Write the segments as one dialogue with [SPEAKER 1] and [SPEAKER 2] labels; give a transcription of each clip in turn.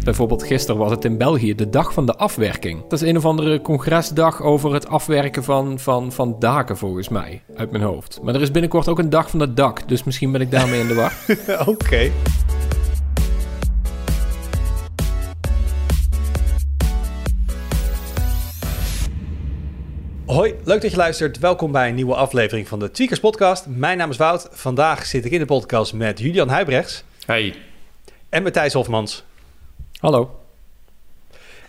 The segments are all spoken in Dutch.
[SPEAKER 1] Bijvoorbeeld gisteren was het in België de dag van de afwerking. Dat is een of andere congresdag over het afwerken van, van, van daken volgens mij, uit mijn hoofd. Maar er is binnenkort ook een dag van het dak, dus misschien ben ik daarmee in de war.
[SPEAKER 2] Oké. Hoi, leuk dat je luistert. Welkom bij een nieuwe aflevering van de Tweakers Podcast. Mijn naam is Wout. Vandaag zit ik in de podcast met Julian Huibrechts
[SPEAKER 3] Hey.
[SPEAKER 2] en Matthijs Hofmans.
[SPEAKER 1] Hallo.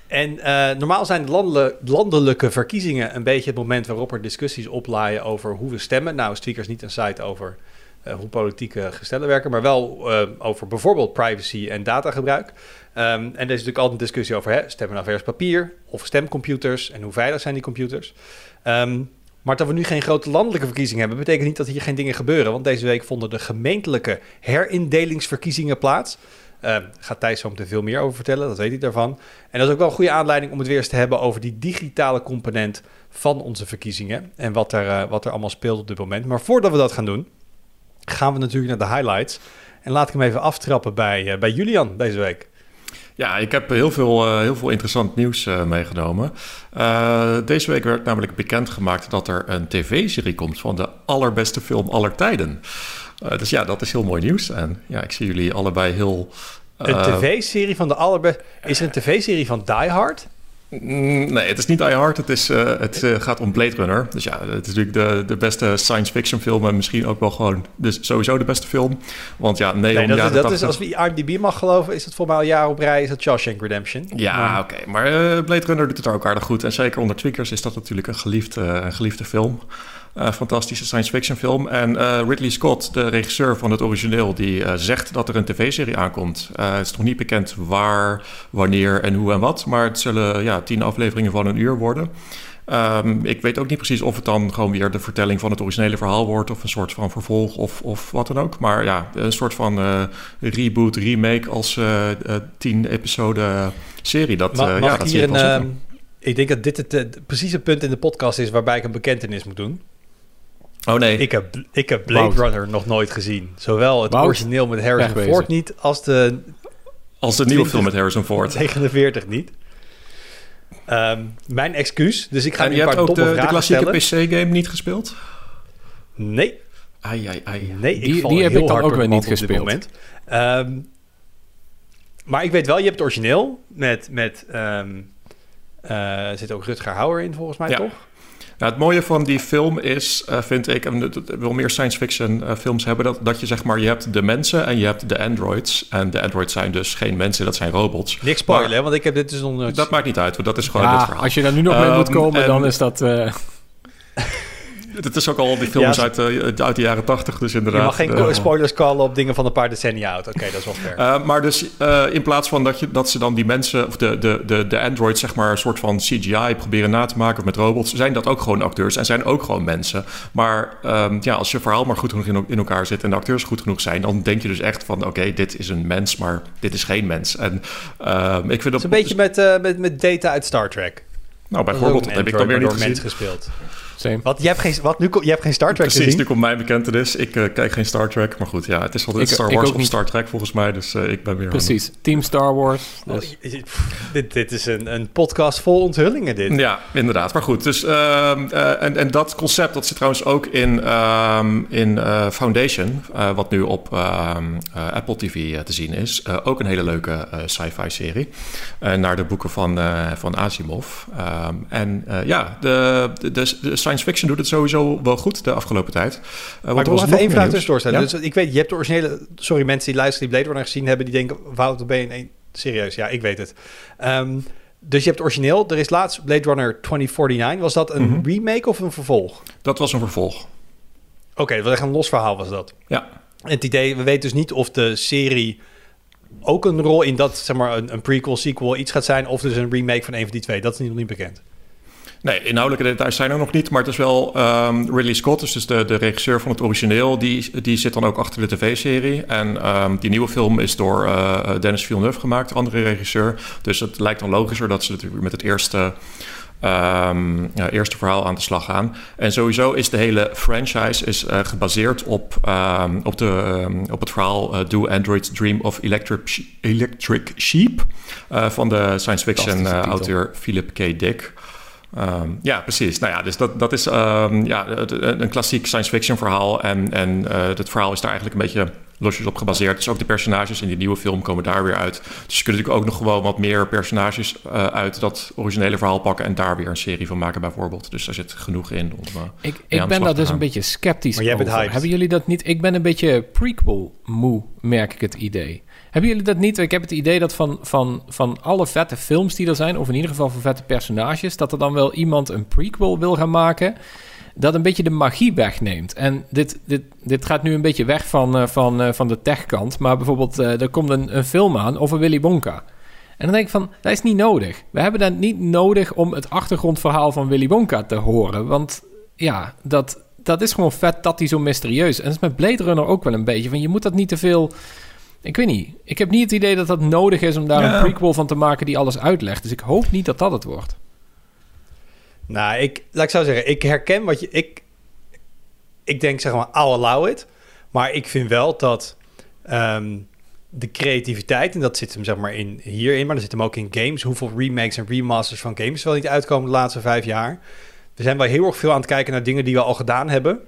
[SPEAKER 2] En eh, normaal zijn de landele- landelijke verkiezingen een beetje het moment waarop er discussies oplaaien over hoe we stemmen. Nou is Tweakers niet een site over eh, hoe politieke gestellen werken, maar wel eh, over bijvoorbeeld privacy en datagebruik. Ehm, en er is natuurlijk altijd een discussie over hè, stemmen nou vers papier of stemcomputers en hoe veilig zijn die computers. Ehm, maar dat we nu geen grote landelijke verkiezingen hebben, betekent niet dat hier geen dingen gebeuren. Want deze week vonden de gemeentelijke herindelingsverkiezingen plaats. Daar gaat Thijs zo meteen veel meer over vertellen, dat weet ik daarvan. En dat is ook wel een goede aanleiding om het weer eens te hebben over die digitale component van onze verkiezingen. En wat er, eh, wat er allemaal speelt op dit moment. Maar voordat we dat gaan doen, gaan we natuurlijk naar de highlights. En laat ik hem even aftrappen bij, eh, bij Julian deze week.
[SPEAKER 3] Ja, ik heb heel veel, eh, heel veel interessant nieuws meegenomen. Deze week werd namelijk bekendgemaakt dat er een tv-serie komt van de allerbeste film aller tijden. Eh, dus ja, dat is heel mooi nieuws. En ja, ik zie jullie allebei heel...
[SPEAKER 2] Een
[SPEAKER 3] eh,
[SPEAKER 2] tv-serie van de allerbeste... Is er een tv-serie van Die Hard?
[SPEAKER 3] mm, Nee, het is niet Die Hard. Het, is, eh, het gaat om Blade Runner. Dus ja, het is natuurlijk de, de beste science fiction film. En misschien ook wel gewoon dus sowieso de beste film. Want ja, nee,
[SPEAKER 2] Nee, dat, is, dat is
[SPEAKER 3] 80
[SPEAKER 2] als we IMDb mag geloven, is het voor mij al jaar op rij, is het Shawshank Redemption.
[SPEAKER 3] Ja, oké. Maar Blade Runner doet het ook aardig goed. En zeker onder tweakers is dat natuurlijk een geliefde, een geliefde film. Eh, fantastische science fiction film. En eh, Ridley Scott, de regisseur van het origineel, die eh, zegt dat er een tv-serie aankomt. Het is nog niet bekend waar, wanneer en hoe en wat. Maar het zullen ja, tien afleveringen van een uur worden. Ehm, ik weet ook niet precies of het dan gewoon weer de vertelling van het originele verhaal wordt... of een soort van vervolg of, of wat dan ook. Maar ja, een soort van reboot, remake als tien episode serie. Dat,
[SPEAKER 2] Ma-
[SPEAKER 3] ja,
[SPEAKER 2] ik
[SPEAKER 3] dat
[SPEAKER 2] hier
[SPEAKER 3] zie ik wel
[SPEAKER 2] ehm, ik denk dat dit het eh, precieze punt in de podcast is waarbij ik een bekentenis moet doen.
[SPEAKER 3] Oh nee,
[SPEAKER 2] Ik heb, ik heb Blade
[SPEAKER 1] Wout.
[SPEAKER 2] Runner nog nooit gezien. Zowel het
[SPEAKER 1] Wout,
[SPEAKER 2] origineel met Harrison
[SPEAKER 1] wegwezen.
[SPEAKER 2] Ford niet, als de
[SPEAKER 3] als de nieuwe
[SPEAKER 2] 20
[SPEAKER 3] film met Harrison Ford.
[SPEAKER 2] 49 niet. Ehm, mijn excuus, dus ik ga
[SPEAKER 3] En
[SPEAKER 2] nu
[SPEAKER 3] je
[SPEAKER 2] een
[SPEAKER 3] hebt
[SPEAKER 2] paar
[SPEAKER 3] ook
[SPEAKER 2] domme
[SPEAKER 3] de, klassieke. PC-game niet gespeeld?
[SPEAKER 2] Nee,
[SPEAKER 3] Ai, ai, ai.
[SPEAKER 2] nee, ik
[SPEAKER 1] Die-
[SPEAKER 2] val
[SPEAKER 1] die heb
[SPEAKER 2] heel
[SPEAKER 1] ik dan
[SPEAKER 2] hard
[SPEAKER 1] ook weer niet
[SPEAKER 2] mand op dit
[SPEAKER 1] gespeeld.
[SPEAKER 2] Ehm, maar ik weet wel, je hebt het origineel met... met ehm, eh, er zit ook Rutger Hauer in, volgens mij,
[SPEAKER 3] Ja.
[SPEAKER 2] toch?
[SPEAKER 3] Nou, het mooie van die film is, eh, vind ik, en het- het wil meer science fiction eh, films hebben, dat, dat je zeg maar, je hebt de mensen en je hebt de androids. En de androids zijn dus geen mensen, dat zijn robots.
[SPEAKER 2] Niks spoilen,
[SPEAKER 3] Maar-
[SPEAKER 2] hè, want ik heb dit dus nog nooit
[SPEAKER 3] Dat maakt niet uit, want dat is gewoon het verhaal.
[SPEAKER 1] als je daar nu nog mee moet
[SPEAKER 3] Ehm,
[SPEAKER 1] komen,
[SPEAKER 3] en-
[SPEAKER 1] dan is dat... eh,
[SPEAKER 3] Het is ook al die films
[SPEAKER 2] Ja,
[SPEAKER 3] uit, de, uit de jaren tachtig, dus
[SPEAKER 2] Je
[SPEAKER 3] inderdaad.
[SPEAKER 2] mag geen
[SPEAKER 3] eh,
[SPEAKER 2] co- spoilers callen op dingen van een paar decennia oud. Oké, dat is wel fair.
[SPEAKER 3] Eh, maar dus eh, in plaats van dat, je, dat ze dan die mensen, of de, de, de, de androids, zeg maar, een soort van CGI proberen na te maken met robots, zijn dat ook gewoon acteurs en zijn ook gewoon mensen. Maar ehm, ja, als je verhaal maar goed genoeg in, in elkaar zit en de acteurs goed genoeg zijn, dan denk je dus echt van: oké, dit is een mens, maar dit is geen mens. En ehm, ik vind
[SPEAKER 2] Het
[SPEAKER 3] dat
[SPEAKER 2] is een beetje met, eh, met, met data uit Star Trek.
[SPEAKER 3] Nou,
[SPEAKER 2] Dat
[SPEAKER 3] bijvoorbeeld, dat heb ik dan weer niet gezien.
[SPEAKER 2] gespeeld.
[SPEAKER 1] Same.
[SPEAKER 2] Wat, je hebt geen, wat, nu, je hebt geen Star Trek
[SPEAKER 3] Precies,
[SPEAKER 2] gezien?
[SPEAKER 3] nu komt mijn bekentenis. Ik eh, kijk geen Star Trek, maar goed, ja, het is altijd
[SPEAKER 1] Ik-
[SPEAKER 3] Star Wars of. Star Trek volgens mij, dus eh, ik ben weer... aan-
[SPEAKER 1] Precies. Team Star Wars.
[SPEAKER 2] Oh,
[SPEAKER 1] Dus.
[SPEAKER 2] dit, dit is een, een podcast vol onthullingen, dit.
[SPEAKER 3] Ja, inderdaad. Maar goed, dus, ehm, eh, en, en dat concept dat zit trouwens ook in, ehm, in eh, Foundation, eh, wat nu op ehm, eh, Apple TV eh, te zien is. Eh, ook een hele leuke eh, sci-fi serie, eh, naar de boeken van, eh, van Asimov. Ehm, en eh, ja, de, de, de science fiction doet het sowieso wel goed de afgelopen tijd. Eh,
[SPEAKER 2] Maar ik
[SPEAKER 3] er
[SPEAKER 2] wil even één vraag tussendoor stellen.
[SPEAKER 3] Ja?
[SPEAKER 2] Dus ik weet, je hebt de originele... Sorry, mensen die luisteren die Blade Runner gezien hebben... die denken, Wouter, ben je een... Serieus, ja, ik weet het. Ehm, dus je hebt het origineel. Er is laatst Blade Runner 2049. Was dat een
[SPEAKER 3] Mhm.
[SPEAKER 2] remake of een vervolg?
[SPEAKER 3] Dat was een vervolg.
[SPEAKER 2] Oké, dat was echt een los verhaal was dat.
[SPEAKER 3] Ja.
[SPEAKER 2] Het idee, we weten dus niet of de serie ook een rol in dat, zeg maar, een, een prequel, sequel iets gaat zijn... of dus een remake van een van die twee. Dat is nog niet bekend.
[SPEAKER 3] Nee, inhoudelijke details zijn er nog niet, maar het is wel ehm, Ridley Scott, dus, de, de regisseur van het origineel, die, die zit dan ook achter de tv-serie. En ehm, die nieuwe film is door eh, Dennis Villeneuve gemaakt, andere regisseur. Dus het lijkt dan logischer dat ze natuurlijk met het eerste ehm, ja, eerste verhaal aan de slag gaan. En sowieso is de hele franchise is, uh, gebaseerd op, op, de, um, op het verhaal uh, Do Androids Dream of Electric, Electric Sheep van de science fiction auteur Philip K. Dick. Um, ja, precies. Nou ja, dus dat, dat is um, ja, een klassiek science fiction verhaal. En, en uh, het verhaal is daar eigenlijk een beetje losjes op gebaseerd. Dus ook de personages in die nieuwe film komen daar weer uit. Dus je kunt natuurlijk ook nog gewoon wat meer personages uh, uit dat originele verhaal pakken en daar weer een serie van maken bijvoorbeeld. Dus daar zit genoeg in om. Uh,
[SPEAKER 1] ik ik ben daar dus een beetje sceptisch maar jij over. Bent Hebben jullie dat niet? Ik ben een beetje prequel moe, merk ik het idee. Hebben jullie dat niet? Ik heb het idee dat van, van, van alle vette films die er zijn, of in ieder geval van vette personages, dat er dan wel iemand een prequel wil gaan maken dat een beetje de magie wegneemt. En dit, dit, dit gaat nu een beetje weg van, uh, van, uh, van de techkant. Maar bijvoorbeeld, uh, er komt een, een film aan over Willy Wonka. En dan denk ik van, dat is niet nodig. We hebben dat niet nodig om het achtergrondverhaal van Willy Wonka te horen. Want ja, dat, dat is gewoon vet dat hij zo mysterieus. En dat is met Blade Runner ook wel een beetje. Van, je moet dat niet te veel... Ik weet niet. Ik heb niet het idee dat dat nodig is om daar een prequel van te maken die alles uitlegt. Dus ik hoop niet dat dat het wordt.
[SPEAKER 2] Nou, ik, laat ik zo zeggen, ik herken wat je... Ik, ik denk zeg maar, I'll allow it. Maar ik vind wel dat ehm, de creativiteit, en dat zit hem zeg maar in, hierin, maar dat zit hem ook in games. Hoeveel remakes en remasters van games wel niet uitkomen de laatste vijf jaar. We zijn wel heel erg veel aan het kijken naar dingen die we al gedaan hebben.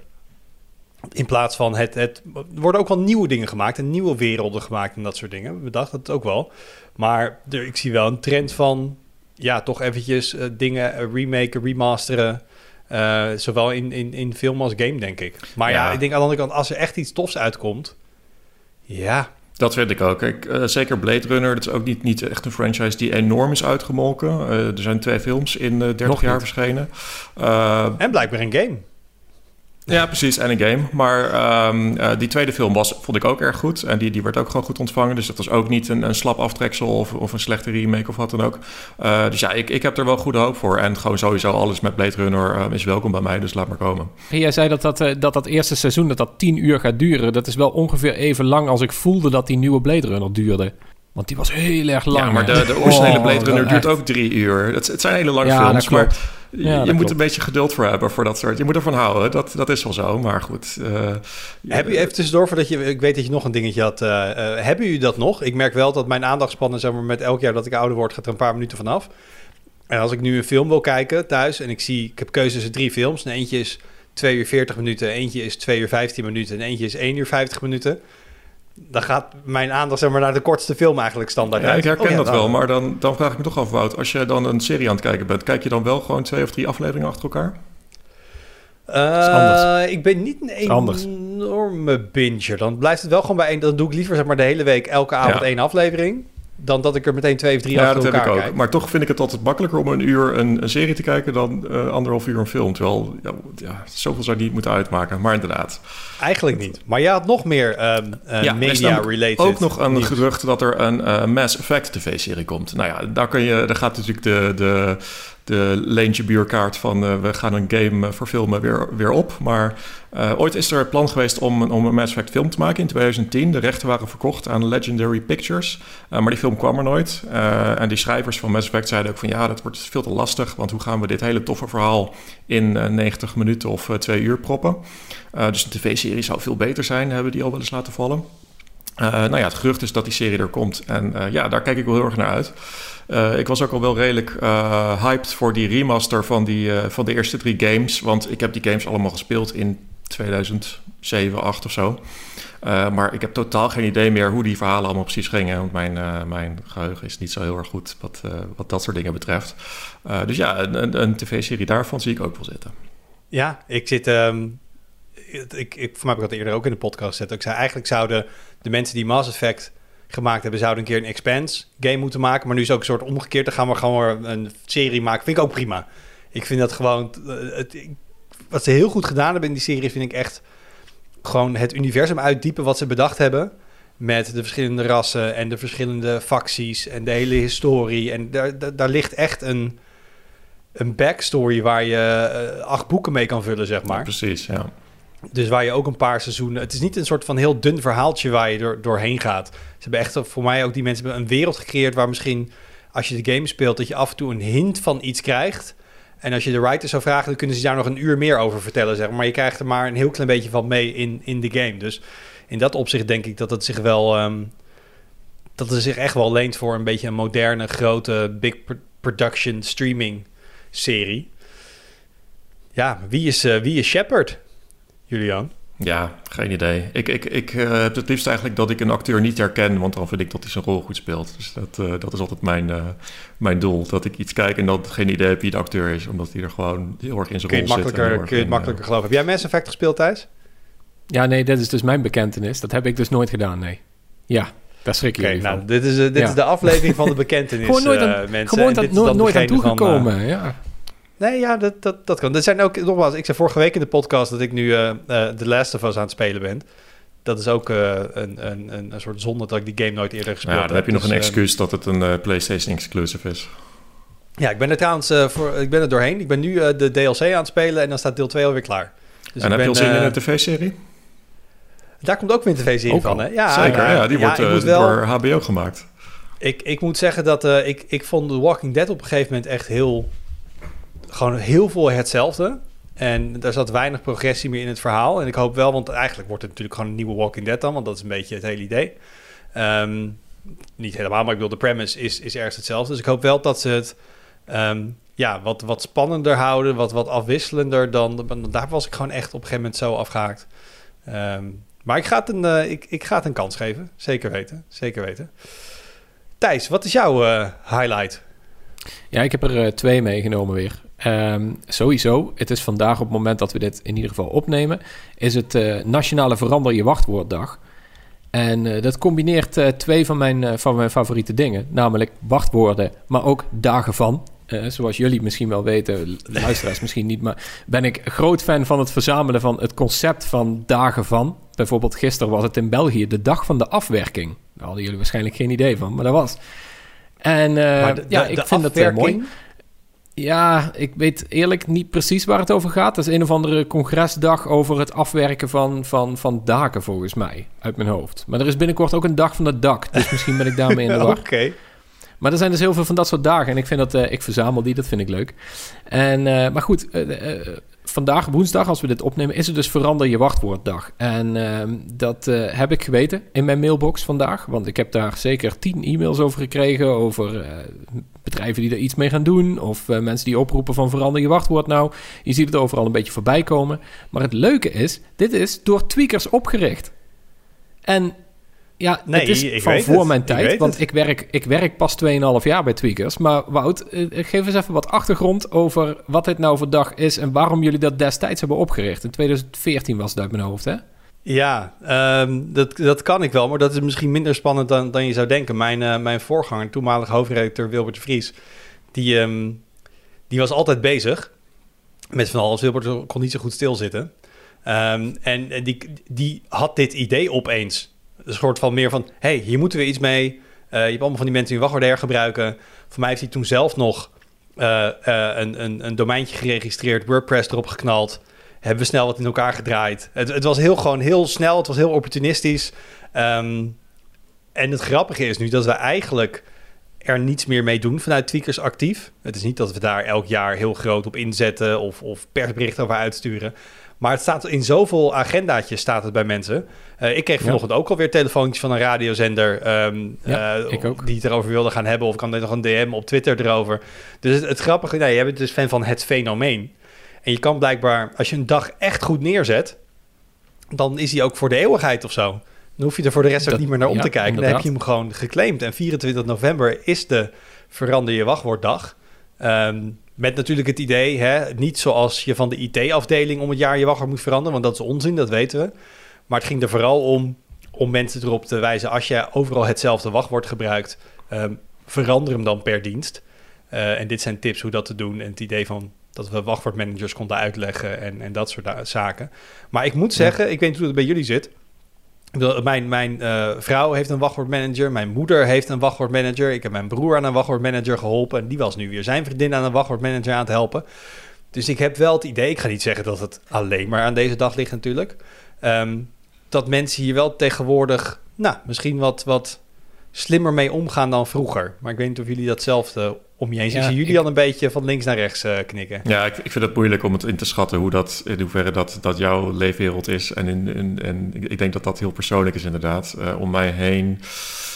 [SPEAKER 2] In plaats van het, het... Er worden ook wel nieuwe dingen gemaakt en nieuwe werelden gemaakt en dat soort dingen. We dachten het ook wel. Maar er, ik zie wel een trend van ja, toch eventjes uh, dingen uh, remaken, remasteren. Uh, zowel in, in, in film als game, denk ik. Maar ja. ja. ik denk aan de andere kant, als er echt iets tofs uitkomt... Ja,
[SPEAKER 3] dat vind ik ook. Uh, zeker Blade Runner, dat is ook niet, niet echt een franchise die enorm is uitgemolken. Er zijn twee films in uh, 30 Nog jaar niet. verschenen.
[SPEAKER 2] en blijkbaar een game.
[SPEAKER 3] Ja, precies. En een game. Maar um, uh, die tweede film was, vond ik ook erg goed. En die, die werd ook gewoon goed ontvangen. Dus dat was ook niet een, een slap aftreksel of, of een slechte remake of wat dan ook. Uh, dus ja, ik, ik heb er wel goede hoop voor. En gewoon sowieso alles met Blade Runner uh, is welkom bij mij. Dus laat maar komen.
[SPEAKER 1] En jij zei dat dat, dat dat eerste seizoen dat dat tien uur gaat duren. Dat is wel ongeveer even lang als ik voelde dat die nieuwe Blade Runner duurde. Want die was heel erg lang.
[SPEAKER 3] Ja, maar de, de originele Blade Runner oh, duurt ook drie uur. Het, het zijn hele lange ja, films, maar je moet klopt. een beetje geduld voor hebben voor dat soort. Je moet ervan houden, dat, dat is wel zo. Maar goed. Uh,
[SPEAKER 2] Heb je even tussendoor, voordat je, ik weet dat je nog een dingetje had. Uh, uh, hebben jullie dat nog? Ik merk wel dat mijn aandachtspannen, zeg maar, met elk jaar dat ik ouder word, gaat er een paar minuten vanaf. En als ik nu een film wil kijken thuis en ik zie, ik heb keuzes tussen drie films. En eentje is 2 uur 40 minuten, eentje is 2 uur 15 minuten en eentje is 1 uur 50 minuten dan gaat mijn aandacht zeg maar, naar de kortste film eigenlijk standaard
[SPEAKER 3] ja, Ik herken oh, ja, dat wel, maar dan, dan vraag ik me toch af, Wout. Als je dan een serie aan het kijken bent, kijk je dan wel gewoon twee of drie afleveringen achter elkaar?
[SPEAKER 2] Uh, ik ben niet een enorme binger. Dan blijft het wel gewoon bij één. Dan doe ik liever zeg maar, de hele week elke avond ja. één aflevering dan dat ik er meteen twee of drie ja, achter elkaar kijk.
[SPEAKER 3] Maar toch vind ik het altijd makkelijker om een uur een, een serie te kijken dan uh, anderhalf uur een film. Terwijl, ja, ja, zoveel zou die niet moeten uitmaken. Maar inderdaad.
[SPEAKER 2] Eigenlijk niet. Maar je had nog meer uh, ja, media-related.
[SPEAKER 3] Ook nog een nieuws. gerucht dat er een uh, Mass Effect tv-serie komt. Nou ja, daar, kun je, daar gaat natuurlijk de, de de leentje buurkaart van uh, we gaan een game verfilmen weer, weer op. Maar uh, ooit is er het plan geweest om, om een Mass Effect film te maken in 2010. De rechten waren verkocht aan Legendary Pictures. Maar die film kwam er nooit. en die schrijvers van Mass Effect zeiden ook van ja, dat wordt veel te lastig. Want hoe gaan we dit hele toffe verhaal in 90 minuten of twee uur proppen? dus een tv-serie zou veel beter zijn, hebben die al wel eens laten vallen. Nou ja, het gerucht is dat die serie er komt. En ja, daar kijk ik wel heel erg naar uit. Uh, ik was ook al wel redelijk hyped voor die remaster van, die, van de eerste drie games. Want ik heb die games allemaal gespeeld in 2007, 2008 of zo. maar ik heb totaal geen idee meer hoe die verhalen allemaal precies gingen. Want mijn, mijn geheugen is niet zo heel erg goed wat, wat dat soort dingen betreft. dus ja, een, een tv-serie daarvan zie ik ook wel zitten.
[SPEAKER 2] Ja, ik zit... Um, ik, ik, voor mij heb ik dat eerder ook in de podcast gezet. Ik zei eigenlijk zouden de mensen die Mass Effect gemaakt hebben, zouden een keer een Expanse game moeten maken. Maar nu is ook een soort omgekeerd. Dan gaan we gewoon een serie maken. Vind ik ook prima. Ik vind dat gewoon... Eh, het, wat ze heel goed gedaan hebben in die serie vind ik echt gewoon het universum uitdiepen wat ze bedacht hebben. Met de verschillende rassen en de verschillende facties en de hele historie. En daar, daar, ligt echt een, een backstory waar je uh, acht boeken mee kan vullen, zeg maar.
[SPEAKER 3] Precies, ja.
[SPEAKER 2] Dus waar je ook een paar seizoenen... Het is niet een soort van heel dun verhaaltje waar je door, doorheen gaat. Ze hebben echt voor mij ook die mensen een wereld gecreëerd... waar misschien als je de game speelt... dat je af en toe een hint van iets krijgt... En als je de writers zou vragen, dan kunnen ze daar nog een uur meer over vertellen, zeg maar. Je krijgt er maar een heel klein beetje van mee in, in de game. Dus in dat opzicht denk ik dat het zich wel... ehm, dat het zich echt wel leent voor een beetje een moderne, grote, big pro- production streaming serie. Ja, wie is, eh, wie is Shepard, Julian?
[SPEAKER 3] Ja, geen idee. Ik, ik, ik eh, heb het liefst eigenlijk dat ik een acteur niet herken, want dan vind ik dat hij zijn rol goed speelt. Dus dat, eh, dat is altijd mijn, eh, mijn doel. Dat ik iets kijk en dat geen idee heb wie de acteur is, omdat hij er gewoon heel erg in zijn
[SPEAKER 2] Kun
[SPEAKER 3] rol zit.
[SPEAKER 2] kun je het
[SPEAKER 3] in,
[SPEAKER 2] makkelijker geloven? Heb jij Mass Effect gespeeld, Thijs?
[SPEAKER 1] Ja, nee, dit is dus mijn bekentenis. Dat heb ik dus nooit gedaan, nee. Ja, daar schrik
[SPEAKER 2] Oké,
[SPEAKER 1] je
[SPEAKER 2] nou,
[SPEAKER 1] van.
[SPEAKER 2] dit, is, dit
[SPEAKER 1] Ja.
[SPEAKER 2] is de aflevering van de bekentenis,
[SPEAKER 1] Gewoon nooit aan,
[SPEAKER 2] eh, mensen.
[SPEAKER 1] gewoon dat,
[SPEAKER 2] dit is
[SPEAKER 1] nooit,
[SPEAKER 2] dan
[SPEAKER 1] nooit aan
[SPEAKER 2] van,
[SPEAKER 1] toegekomen, ja.
[SPEAKER 2] Nee, ja, dat, dat, dat kan. Er zijn ook, nogmaals, ik zei vorige week in de podcast dat ik nu eh The Last of Us aan het spelen ben. Dat is ook eh, een, een, een, soort zonde dat ik die game nooit eerder
[SPEAKER 3] Ja,
[SPEAKER 2] gespeeld heb.
[SPEAKER 3] dan heb je nog
[SPEAKER 2] Dus,
[SPEAKER 3] een
[SPEAKER 2] eh,
[SPEAKER 3] excuus dat het een PlayStation exclusive is.
[SPEAKER 2] ja, ik ben er trouwens voor, ik ben er doorheen. Ik ben nu de DLC aan het spelen en dan staat deel 2 alweer klaar. Dus
[SPEAKER 3] en heb je al zin in een tv-serie?
[SPEAKER 2] Daar komt ook weer een tv-serie van, hè? Ja,
[SPEAKER 3] Zeker, ja, die wordt
[SPEAKER 2] wel-
[SPEAKER 3] door HBO gemaakt.
[SPEAKER 2] Ik, ik moet zeggen dat ik, ik vond The Walking Dead op een gegeven moment echt heel... Gewoon heel veel hetzelfde. En daar zat weinig progressie meer in het verhaal. En ik hoop wel, want eigenlijk wordt het natuurlijk gewoon een nieuwe Walking Dead dan. Want dat is een beetje het hele idee. Ehm, niet helemaal, maar ik bedoel, de premise is, is ergens hetzelfde. Dus ik hoop wel dat ze het ehm, ja, wat, wat spannender houden. Wat, wat afwisselender dan... Daar was ik gewoon echt op een gegeven moment zo afgehaakt. Ehm, maar ik ga, het een, eh, ik, ik ga het een kans geven. Zeker weten. Zeker weten. Thijs, wat is jouw eh, highlight?
[SPEAKER 1] Ja, ik heb er eh, twee meegenomen weer. Ehm, sowieso, het is vandaag op het moment dat we dit in ieder geval opnemen, is het eh, Nationale Verander Je Wachtwoorddag. En eh, dat combineert eh, twee van mijn, van mijn favoriete dingen, namelijk wachtwoorden, maar ook dagen van. Zoals jullie misschien wel weten, luisteraars misschien niet, maar ben ik groot fan van het verzamelen van het concept van dagen van. Bijvoorbeeld gisteren was het in België de dag van de afwerking. Daar hadden jullie waarschijnlijk geen idee van, maar dat was. En
[SPEAKER 2] de,
[SPEAKER 1] ja,
[SPEAKER 2] de-
[SPEAKER 1] ik
[SPEAKER 2] de
[SPEAKER 1] vind het eh, mooi. Ja, ik weet eerlijk niet precies waar het over gaat. Dat is een of andere congresdag over het afwerken van, van, van daken, volgens mij, uit mijn hoofd. Maar er is binnenkort ook een dag van het dak, dus misschien ben ik daarmee in de war.
[SPEAKER 2] Oké.
[SPEAKER 1] Maar er zijn dus heel veel van dat soort dagen en ik vind dat, eh, ik verzamel die, dat vind ik leuk. En, eh, maar goed, eh, vandaag, woensdag, als we dit opnemen, is het dus verander je wachtwoorddag. En ehm, dat eh, heb ik geweten in mijn mailbox vandaag, want ik heb daar zeker tien e-mails over gekregen, over eh, bedrijven die er iets mee gaan doen, of eh, mensen die oproepen van verander je wachtwoord nou. Je ziet het overal een beetje voorbij komen. Maar het leuke is, dit is door tweakers opgericht. En ja,
[SPEAKER 2] Nee,
[SPEAKER 1] het is
[SPEAKER 2] ik
[SPEAKER 1] van voor
[SPEAKER 2] het.
[SPEAKER 1] mijn tijd, want
[SPEAKER 2] het.
[SPEAKER 1] ik werk, ik werk pas 2,5 jaar bij Tweakers. Maar Wout, eh, geef eens even wat achtergrond over wat dit nou voor dag is en waarom jullie dat destijds hebben opgericht. In 2014 was het uit mijn hoofd, hè?
[SPEAKER 2] Ja, ehm, dat, dat kan ik wel, maar dat is misschien minder spannend dan, dan je zou denken. Mijn, eh, mijn voorganger, toenmalig hoofdredacteur Wilbert de Vries, die, ehm, die was altijd bezig met van alles. Wilbert kon niet zo goed stilzitten. En en die, die had dit idee opeens. Een soort van meer van, hey, hier moeten we iets mee. Eh, je hebt allemaal van die mensen die wachtwoorden hergebruiken. Voor mij heeft hij toen zelf nog eh, eh, een, een, een domeintje geregistreerd, WordPress erop geknald. Hebben we snel wat in elkaar gedraaid. Het, het was heel gewoon heel snel, het was heel opportunistisch. Ehm, en het grappige is nu dat we eigenlijk er niets meer mee doen vanuit Tweakers actief. Het is niet dat we daar elk jaar heel groot op inzetten of, of persberichten over uitsturen. Maar het staat in zoveel agendaatjes staat het bij mensen. Eh, ik kreeg
[SPEAKER 1] Ja.
[SPEAKER 2] vanochtend ook alweer telefoontjes van een radiozender... ehm,
[SPEAKER 1] Ja,
[SPEAKER 2] eh,
[SPEAKER 1] ik ook.
[SPEAKER 2] die het erover wilde gaan hebben. Of ik kan nog een DM op Twitter erover. Dus het, het grappige... Nou, je bent dus fan van het fenomeen. En je kan blijkbaar, als je een dag echt goed neerzet... dan is hij ook voor de eeuwigheid of zo. Dan hoef je er voor de rest ook niet meer naar om
[SPEAKER 1] ja,
[SPEAKER 2] te kijken. Dan heb je hem
[SPEAKER 1] inderdaad.
[SPEAKER 2] gewoon geclaimd. En 24 november is de verander je wachtwoorddag. Ehm, met natuurlijk het idee, hè, niet zoals je van de IT-afdeling om het jaar je wachtwoord moet veranderen, want dat is onzin, dat weten we. Maar het ging er vooral om, om mensen erop te wijzen, als je overal hetzelfde wachtwoord gebruikt, ehm, verander hem dan per dienst. Eh, en dit zijn tips hoe dat te doen. En het idee van dat we wachtwoordmanagers konden uitleggen en, en dat soort zaken. Maar ik moet zeggen, ik weet niet hoe het bij jullie zit. Mijn, mijn eh, vrouw heeft een wachtwoordmanager. Mijn moeder heeft een wachtwoordmanager. Ik heb mijn broer aan een wachtwoordmanager geholpen. En die was nu weer zijn vriendin aan een wachtwoordmanager aan het helpen. Dus ik heb wel het idee, ik ga niet zeggen dat het alleen maar aan deze dag ligt natuurlijk. ehm, dat mensen hier wel tegenwoordig, nou, misschien wat, wat slimmer mee omgaan dan vroeger. Maar ik weet niet of jullie datzelfde om je heen zien.
[SPEAKER 1] Ja,
[SPEAKER 2] jullie
[SPEAKER 1] ik-
[SPEAKER 2] dan een beetje van links naar rechts eh, knikken?
[SPEAKER 3] Ja, ik, ik vind het moeilijk om het in te schatten hoe dat, in hoeverre dat, dat jouw leefwereld is. En, in, in, en ik denk dat dat heel persoonlijk is inderdaad. Eh, om mij heen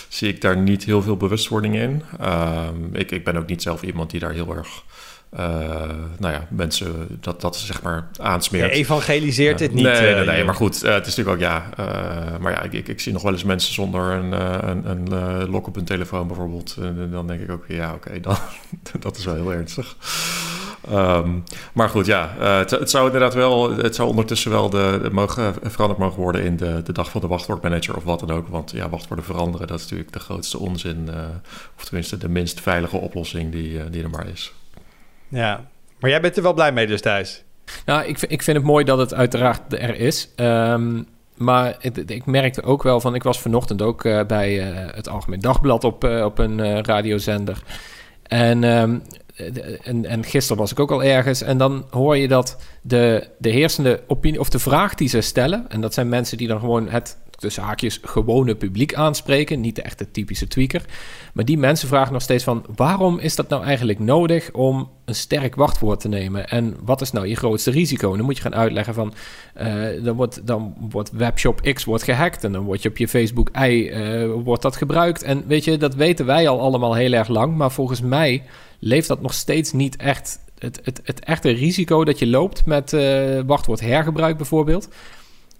[SPEAKER 3] zie ik daar niet heel veel bewustwording in. Ehm, ik, ik ben ook niet zelf iemand die daar heel erg, eh, nou ja, mensen dat, dat zeg maar
[SPEAKER 2] Je
[SPEAKER 3] aansmeert.
[SPEAKER 2] evangeliseert dit niet.
[SPEAKER 3] Nee, nee,
[SPEAKER 2] eh,
[SPEAKER 3] nee, maar goed, eh, het is natuurlijk ook, ja, maar ja, ik, ik, ik zie nog wel eens mensen zonder een, een, een lok op hun telefoon bijvoorbeeld. En dan denk ik ook, ja, oké, dan dat is wel heel ernstig. Ehm, maar goed, ja, het, het zou inderdaad wel, het zou ondertussen wel de, de mogen, veranderd mogen worden in de, de dag van de wachtwoordmanager of wat dan ook. Want ja, wachtwoorden veranderen, dat is natuurlijk de grootste onzin, of tenminste de minst veilige oplossing die, die er maar is.
[SPEAKER 2] Ja, maar jij bent er wel blij mee dus thuis.
[SPEAKER 1] Nou, ik, ik vind het mooi dat het uiteraard er is. Ehm, maar ik merkte ook wel van... Ik was vanochtend ook eh, bij eh, het Algemeen Dagblad op, eh, op een radiozender. En, ehm, en, en gisteren was ik ook al ergens. En dan hoor je dat de, de heersende opinie... Of de vraag die ze stellen... En dat zijn mensen die dan gewoon het... tussen haakjes gewone publiek aanspreken. Niet de echte typische tweaker. Maar die mensen vragen nog steeds van... waarom is dat nou eigenlijk nodig om een sterk wachtwoord te nemen? En wat is nou je grootste risico? En dan moet je gaan uitleggen van... eh, dan, wordt, dan wordt webshop X wordt gehackt... en dan wordt je op je Facebook Y eh, wordt dat gebruikt. En weet je, dat weten wij al allemaal heel erg lang... maar volgens mij leeft dat nog steeds niet echt... Het, het, het echte risico dat je loopt met eh wachtwoord hergebruik bijvoorbeeld...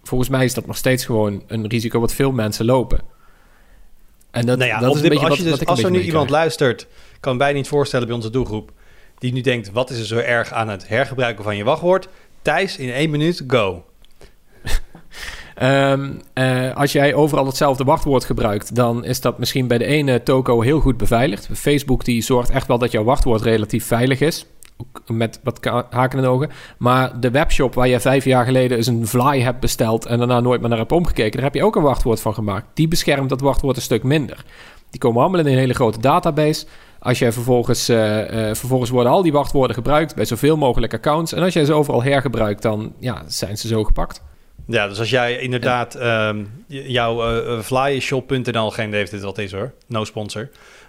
[SPEAKER 1] Volgens mij is dat nog steeds gewoon een risico wat veel mensen lopen. En dat,
[SPEAKER 2] nou ja,
[SPEAKER 1] dat is een beetje
[SPEAKER 2] als, je
[SPEAKER 1] wat
[SPEAKER 2] dus, als er nu iemand luistert, kan mij niet voorstellen bij onze doelgroep, die nu denkt, wat is er zo erg aan het hergebruiken van je wachtwoord? Thijs, in één minuut, go.
[SPEAKER 1] Ehm, eh, als jij overal hetzelfde wachtwoord gebruikt, dan is dat misschien bij de ene toko heel goed beveiligd. Facebook die zorgt echt wel dat jouw wachtwoord relatief veilig is. Met wat haken en ogen. Maar de webshop waar je vijf jaar geleden eens een fly hebt besteld en daarna nooit meer naar hebt omgekeken, daar heb je ook een wachtwoord van gemaakt. Die beschermt dat wachtwoord een stuk minder. Die komen allemaal in een hele grote database. Als je vervolgens, eh, eh, vervolgens worden al die wachtwoorden gebruikt bij zoveel mogelijk accounts. En als jij ze overal hergebruikt, dan ja, zijn ze zo gepakt.
[SPEAKER 2] Ja, dus als jij inderdaad jouw eh flyshop.nl, geen of dit wat is hoor, no sponsor.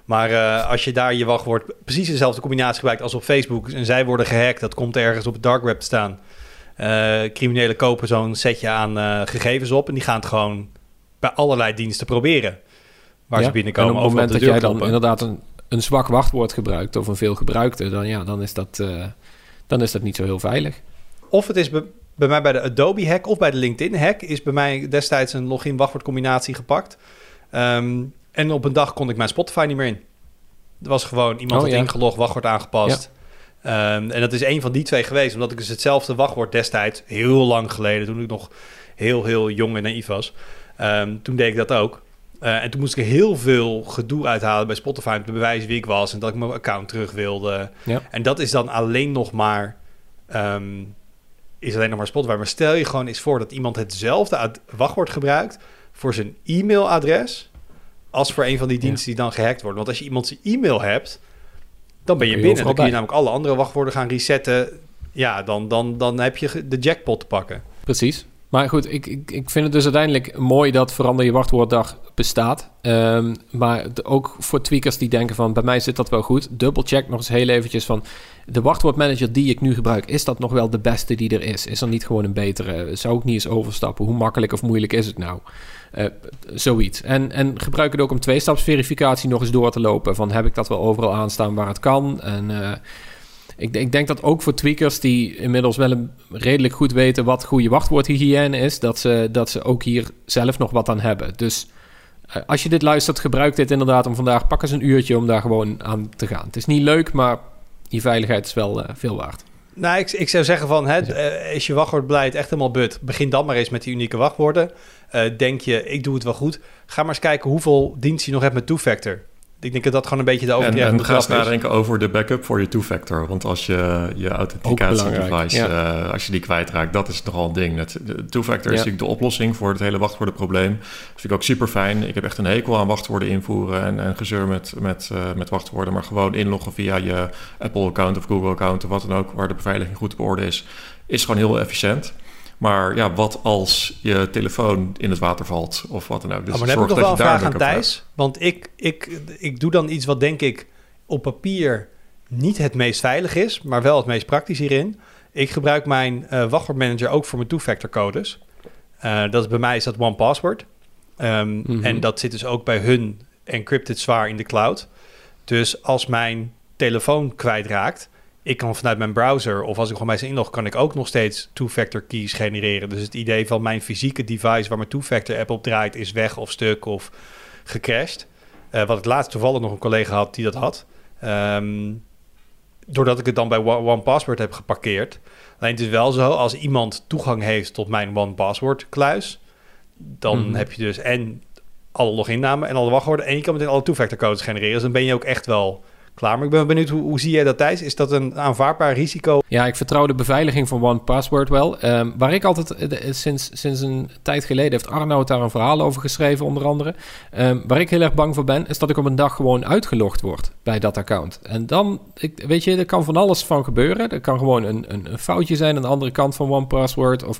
[SPEAKER 2] Maar eh, als je daar je wachtwoord precies dezelfde combinatie gebruikt als op Facebook en zij worden gehackt, dat komt ergens op het dark web te staan. Eh, criminelen kopen zo'n setje aan eh, gegevens op en die gaan het gewoon bij allerlei diensten proberen. Waar
[SPEAKER 1] Ja,
[SPEAKER 2] ze binnenkomen.
[SPEAKER 1] En op het moment dat jij dan
[SPEAKER 2] kloppen.
[SPEAKER 1] inderdaad een, een zwak wachtwoord gebruikt of een veel gebruikte, dan, ja, dan, is dat, dan is dat niet zo heel veilig.
[SPEAKER 2] Of het is bij mij bij de Adobe hack of bij de LinkedIn hack is bij mij destijds een login wachtwoord combinatie gepakt. Ehm, en op een dag kon ik mijn Spotify niet meer in. Er was gewoon iemand
[SPEAKER 1] Oh,
[SPEAKER 2] had
[SPEAKER 1] ja.
[SPEAKER 2] ingelogd, wachtwoord aangepast. Ehm, en dat is een van die twee geweest, omdat ik dus hetzelfde wachtwoord destijds, heel lang geleden, toen ik nog heel, heel jong en naïef was, ehm, toen deed ik dat ook. Eh, en toen moest ik heel veel gedoe uithalen bij Spotify om te bewijzen wie ik was en dat ik mijn account terug wilde.
[SPEAKER 1] Ja.
[SPEAKER 2] En dat is dan alleen nog maar, ehm, is alleen nog maar Spotify. Maar stel je gewoon eens voor dat iemand hetzelfde wachtwoord gebruikt voor zijn e-mailadres als voor een van die diensten die dan gehackt worden. Want als je iemand zijn e-mail hebt, dan ben je, binnen. Dan kun je namelijk alle andere wachtwoorden gaan resetten. Ja, dan, dan, dan heb je de jackpot te pakken.
[SPEAKER 1] Precies. Maar goed, ik, ik, ik vind het dus uiteindelijk mooi dat verander je wachtwoorddag bestaat. Ehm, maar de- ook voor tweakers die denken van bij mij zit dat wel goed. Dubbelcheck nog eens heel eventjes van de wachtwoordmanager die ik nu gebruik. Is dat nog wel de beste die er is? Is er niet gewoon een betere? Zou ik niet eens overstappen? Hoe makkelijk of moeilijk is het nou? Eh, zoiets. En, en gebruik het ook om tweestapsverificatie nog eens door te lopen. Van heb ik dat wel overal aanstaan waar het kan? En eh, ik, ik denk dat ook voor tweakers die inmiddels wel een, redelijk goed weten wat goede wachtwoordhygiëne is, dat ze, dat ze ook hier zelf nog wat aan hebben. Dus eh, als je dit luistert, gebruik dit inderdaad om vandaag. Pak eens een uurtje om daar gewoon aan te gaan. Het is niet leuk, maar je veiligheid is wel veel waard.
[SPEAKER 2] Nou, ik, ik zou zeggen van, hè, eh, is je wachtwoordbeleid echt helemaal but? Begin dan maar eens met die unieke wachtwoorden. Eh, denk je, ik doe het wel goed. Ga maar eens kijken hoeveel dienst je nog hebt met two-factor. Ik denk dat dat gewoon een beetje de
[SPEAKER 3] En,
[SPEAKER 2] overdreven
[SPEAKER 3] en ga eens nadenken over de backup voor je two-factor. Want als je je authenticatie-device,
[SPEAKER 1] belangrijk,
[SPEAKER 3] eh, als je die kwijtraakt, dat is nogal een ding. Het, de two-factor
[SPEAKER 1] Ja.
[SPEAKER 3] is natuurlijk de oplossing voor het hele wachtwoordenprobleem. Dat vind ik ook super fijn. Ik heb echt een hekel aan wachtwoorden invoeren en, en gezeur met, met, eh, met wachtwoorden. Maar gewoon inloggen via je Apple-account of Google-account of wat dan ook, waar de beveiliging goed op orde is, is gewoon heel efficiënt. Maar ja, wat als je telefoon in het water valt of wat dan ook. Dus
[SPEAKER 2] Oh, maar dan heb ik nog
[SPEAKER 3] dat
[SPEAKER 2] wel een vraag aan
[SPEAKER 3] hebt.
[SPEAKER 2] Thijs. Want ik, ik, ik doe dan iets wat denk ik op papier niet het meest veilig is, maar wel het meest praktisch hierin. Ik gebruik mijn eh wachtwoordmanager ook voor mijn two-factor codes. Eh, dat is, bij mij is dat OnePassword. Ehm
[SPEAKER 1] Mhm.
[SPEAKER 2] En dat zit dus ook bij hun encrypted zwaar in de cloud. Dus als mijn telefoon kwijtraakt, ik kan vanuit mijn browser of als ik gewoon bij ze inlog, kan ik ook nog steeds two-factor keys genereren. Dus het idee van mijn fysieke device waar mijn two-factor app op draait is weg of stuk of gecrashed. Eh, wat ik laatst toevallig nog een collega had die dat had. Ehm, doordat ik het dan bij One- OnePassword heb geparkeerd. Alleen het is wel zo, als iemand toegang heeft tot mijn OnePassword kluis, dan
[SPEAKER 1] Mhm.
[SPEAKER 2] heb je dus en alle loginnamen en alle wachtwoorden en je kan meteen alle two-factor codes genereren. Dus dan ben je ook echt wel klaar. Maar ik ben benieuwd, hoe, hoe zie jij dat Thijs? Is dat een aanvaardbaar risico?
[SPEAKER 1] Ja, ik vertrouw de beveiliging van OnePassword wel. Ehm, waar ik altijd, eh, eh, sinds, sinds een tijd geleden, heeft Arnoud daar een verhaal over geschreven, onder andere. Ehm, waar ik heel erg bang voor ben, is dat ik op een dag gewoon uitgelogd word bij dat account. En dan, ik, weet je, er kan van alles van gebeuren. Er kan gewoon een, een, een foutje zijn aan de andere kant van OnePassword. Of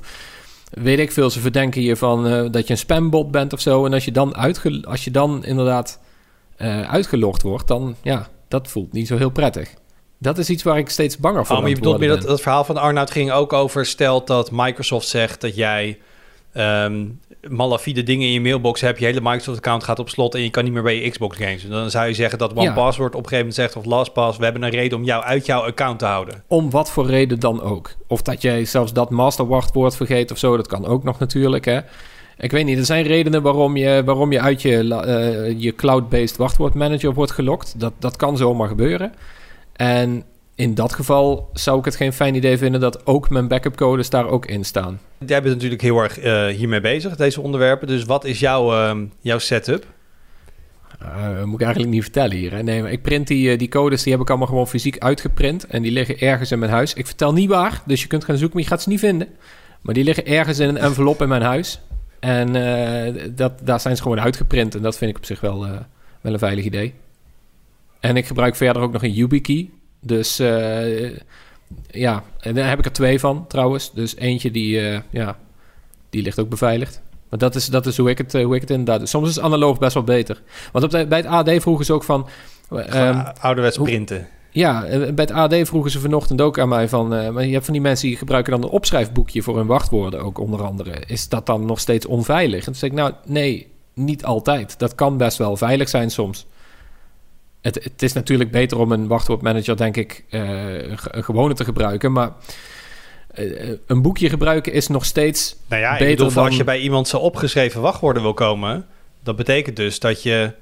[SPEAKER 1] weet ik veel, ze verdenken je van eh, dat je een spambot bent of zo. En als je dan, uitge, als je dan inderdaad uitgelogd wordt, dan ja, dat voelt niet zo heel prettig. Dat is iets waar ik steeds banger voor
[SPEAKER 2] Oh, maar je
[SPEAKER 1] aan het
[SPEAKER 2] bedoelt meer dat, dat verhaal van Arnoud ging ook over... stelt dat Microsoft zegt dat jij ehm malafide dingen in je mailbox hebt... je hele Microsoft-account gaat op slot en je kan niet meer bij je Xbox games. En dan zou je zeggen dat
[SPEAKER 1] Ja.
[SPEAKER 2] OnePassword op een gegeven moment zegt... of LastPass, we hebben een reden om jou uit jouw account te houden.
[SPEAKER 1] Om wat voor reden dan ook. Of dat jij zelfs dat masterwachtwoord vergeet of zo, dat kan ook nog natuurlijk. Hè? Ik weet niet, er zijn redenen waarom je, waarom je uit je, eh, je cloud-based wachtwoordmanager wordt gelokt. Dat, dat kan zomaar gebeuren. En in dat geval zou ik het geen fijn idee vinden dat ook mijn backup codes daar ook in staan.
[SPEAKER 2] Jij bent natuurlijk heel erg eh, hiermee bezig, deze onderwerpen. Dus wat is jouw, ehm, jouw setup?
[SPEAKER 1] Eh, moet ik eigenlijk niet vertellen hier. Hè? Nee, maar ik print die, die codes, die heb ik allemaal gewoon fysiek uitgeprint. En die liggen ergens in mijn huis. Ik vertel niet waar, dus je kunt gaan zoeken, maar je gaat ze niet vinden. Maar die liggen ergens in een envelop in mijn huis. En eh, dat, daar zijn ze gewoon uitgeprint. En dat vind ik op zich wel, eh, wel een veilig idee. En ik gebruik verder ook nog een YubiKey. Dus eh, ja, en daar heb ik er twee van trouwens. Dus eentje die, ja, die ligt ook beveiligd. Maar dat is, dat is hoe, ik het, hoe ik het inderdaad. Soms is analoog best wel beter. Want op de, bij het AD vroegen ze ook van... Ehm,
[SPEAKER 2] ouderwets
[SPEAKER 1] hoe-
[SPEAKER 2] printen.
[SPEAKER 1] Ja, eh, bij het AD vroegen ze vanochtend ook aan mij van... eh, maar je hebt van die mensen die gebruiken dan een opschrijfboekje voor hun wachtwoorden ook onder andere. Is dat dan nog steeds onveilig? En toen zei ik, nou nee, niet altijd. Dat kan best wel veilig zijn soms. Het, het is natuurlijk beter om een wachtwoordmanager, denk ik, eh, een ge- een gewone te gebruiken. Maar een boekje gebruiken is nog steeds
[SPEAKER 2] Nou ja,
[SPEAKER 1] beter
[SPEAKER 2] bedoel,
[SPEAKER 1] dan...
[SPEAKER 2] als je bij iemand zijn opgeschreven wachtwoorden wil komen... dat betekent dus dat je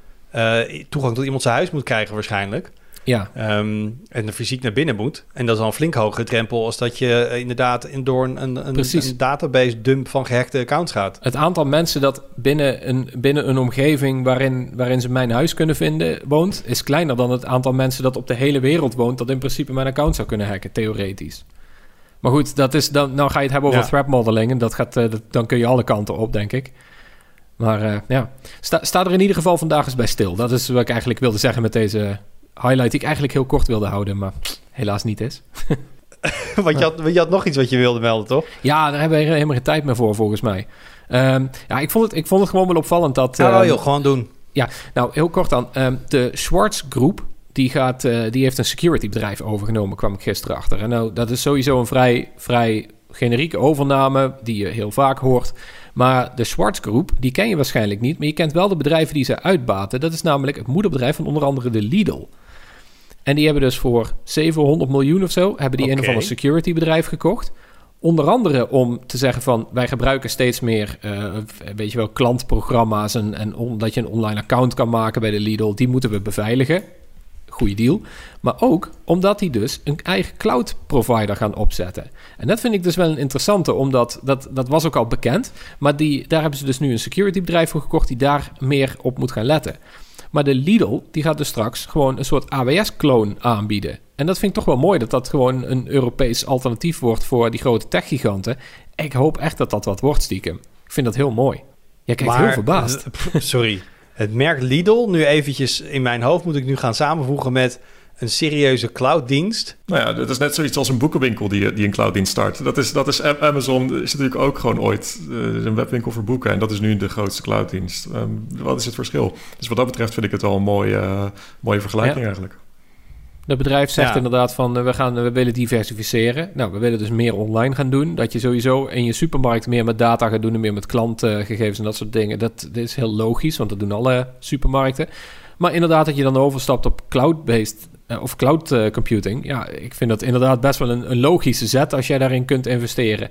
[SPEAKER 2] toegang tot iemand zijn huis moet krijgen waarschijnlijk.
[SPEAKER 1] Ja,
[SPEAKER 2] Ehm, en er fysiek naar binnen moet. En dat is al een flink hogere drempel... als dat je eh, inderdaad in, door een, een, een database dump van gehackte accounts gaat.
[SPEAKER 1] Het aantal mensen dat binnen een, binnen een omgeving waarin, waarin ze mijn huis kunnen vinden woont, is kleiner dan het aantal mensen dat op de hele wereld woont, dat in principe mijn account zou kunnen hacken, theoretisch. Maar goed, dat is dan, nou ga je het hebben over
[SPEAKER 2] Ja.
[SPEAKER 1] threat modeling en dat gaat, eh, dat, dan kun je alle kanten op, denk ik. Maar eh, ja, sta, sta er in ieder geval vandaag eens bij stil. Dat is wat ik eigenlijk wilde zeggen met deze highlight, die ik eigenlijk heel kort wilde houden, maar helaas niet is.
[SPEAKER 2] Want je had, je had nog iets wat je wilde melden, toch?
[SPEAKER 1] Ja, daar hebben we helemaal geen tijd meer voor, volgens mij. Ehm, ja, ik vond, het, ik vond het gewoon wel opvallend dat...
[SPEAKER 2] Joh, gewoon doen.
[SPEAKER 1] Nou, heel kort dan. Ehm, de Schwartz Groep, die, gaat, eh, die heeft een security bedrijf overgenomen, kwam ik gisteren achter. En nou, dat is sowieso een vrij, vrij generieke overname die je heel vaak hoort. Maar de Schwartz Groep, die ken je waarschijnlijk niet, maar je kent wel de bedrijven die ze uitbaten. Dat is namelijk het moederbedrijf van onder andere de Lidl. En die hebben dus voor 700 miljoen of zo, hebben die een of ander security bedrijf gekocht. Onder andere om te zeggen van wij gebruiken steeds meer, eh, weet je wel, klantprogramma's en, en omdat je een online account kan maken bij de Lidl, die moeten we beveiligen. Goeie deal. Maar ook omdat die dus een eigen cloud provider gaan opzetten. En dat vind ik dus wel een interessante, omdat dat, dat was ook al bekend. Maar die, daar hebben ze dus nu een security bedrijf voor gekocht die daar meer op moet gaan letten. Maar de Lidl, die gaat dus straks gewoon een soort AWS-kloon aanbieden. En dat vind ik toch wel mooi, dat dat gewoon een Europees alternatief wordt voor die grote techgiganten. Ik hoop echt dat dat wat wordt, stiekem. Ik vind dat heel mooi. Jij kijkt heel verbaasd.
[SPEAKER 2] eh, Sorry. Het merk Lidl, nu eventjes in mijn hoofd moet ik nu gaan samenvoegen met een serieuze clouddienst.
[SPEAKER 3] Nou ja, dat is net zoiets als een boekenwinkel die, die een clouddienst start. Dat is, dat is Amazon is natuurlijk ook gewoon ooit uh, een webwinkel voor boeken. En dat is nu de grootste clouddienst. Um, wat is het verschil? Dus wat dat betreft vind ik het wel een mooie, uh, mooie vergelijking eigenlijk.
[SPEAKER 1] Het bedrijf zegt inderdaad van we, gaan, we willen diversificeren. Nou, we willen dus meer online gaan doen. Dat je sowieso in je supermarkt meer met data gaat doen en meer met klantgegevens en dat soort dingen. Dat, dat is heel logisch, want dat doen alle supermarkten. Maar inderdaad, dat je dan overstapt op cloud-based of cloud uh, computing. Ja, ik vind dat inderdaad best wel een, een, logische zet als jij daarin kunt investeren.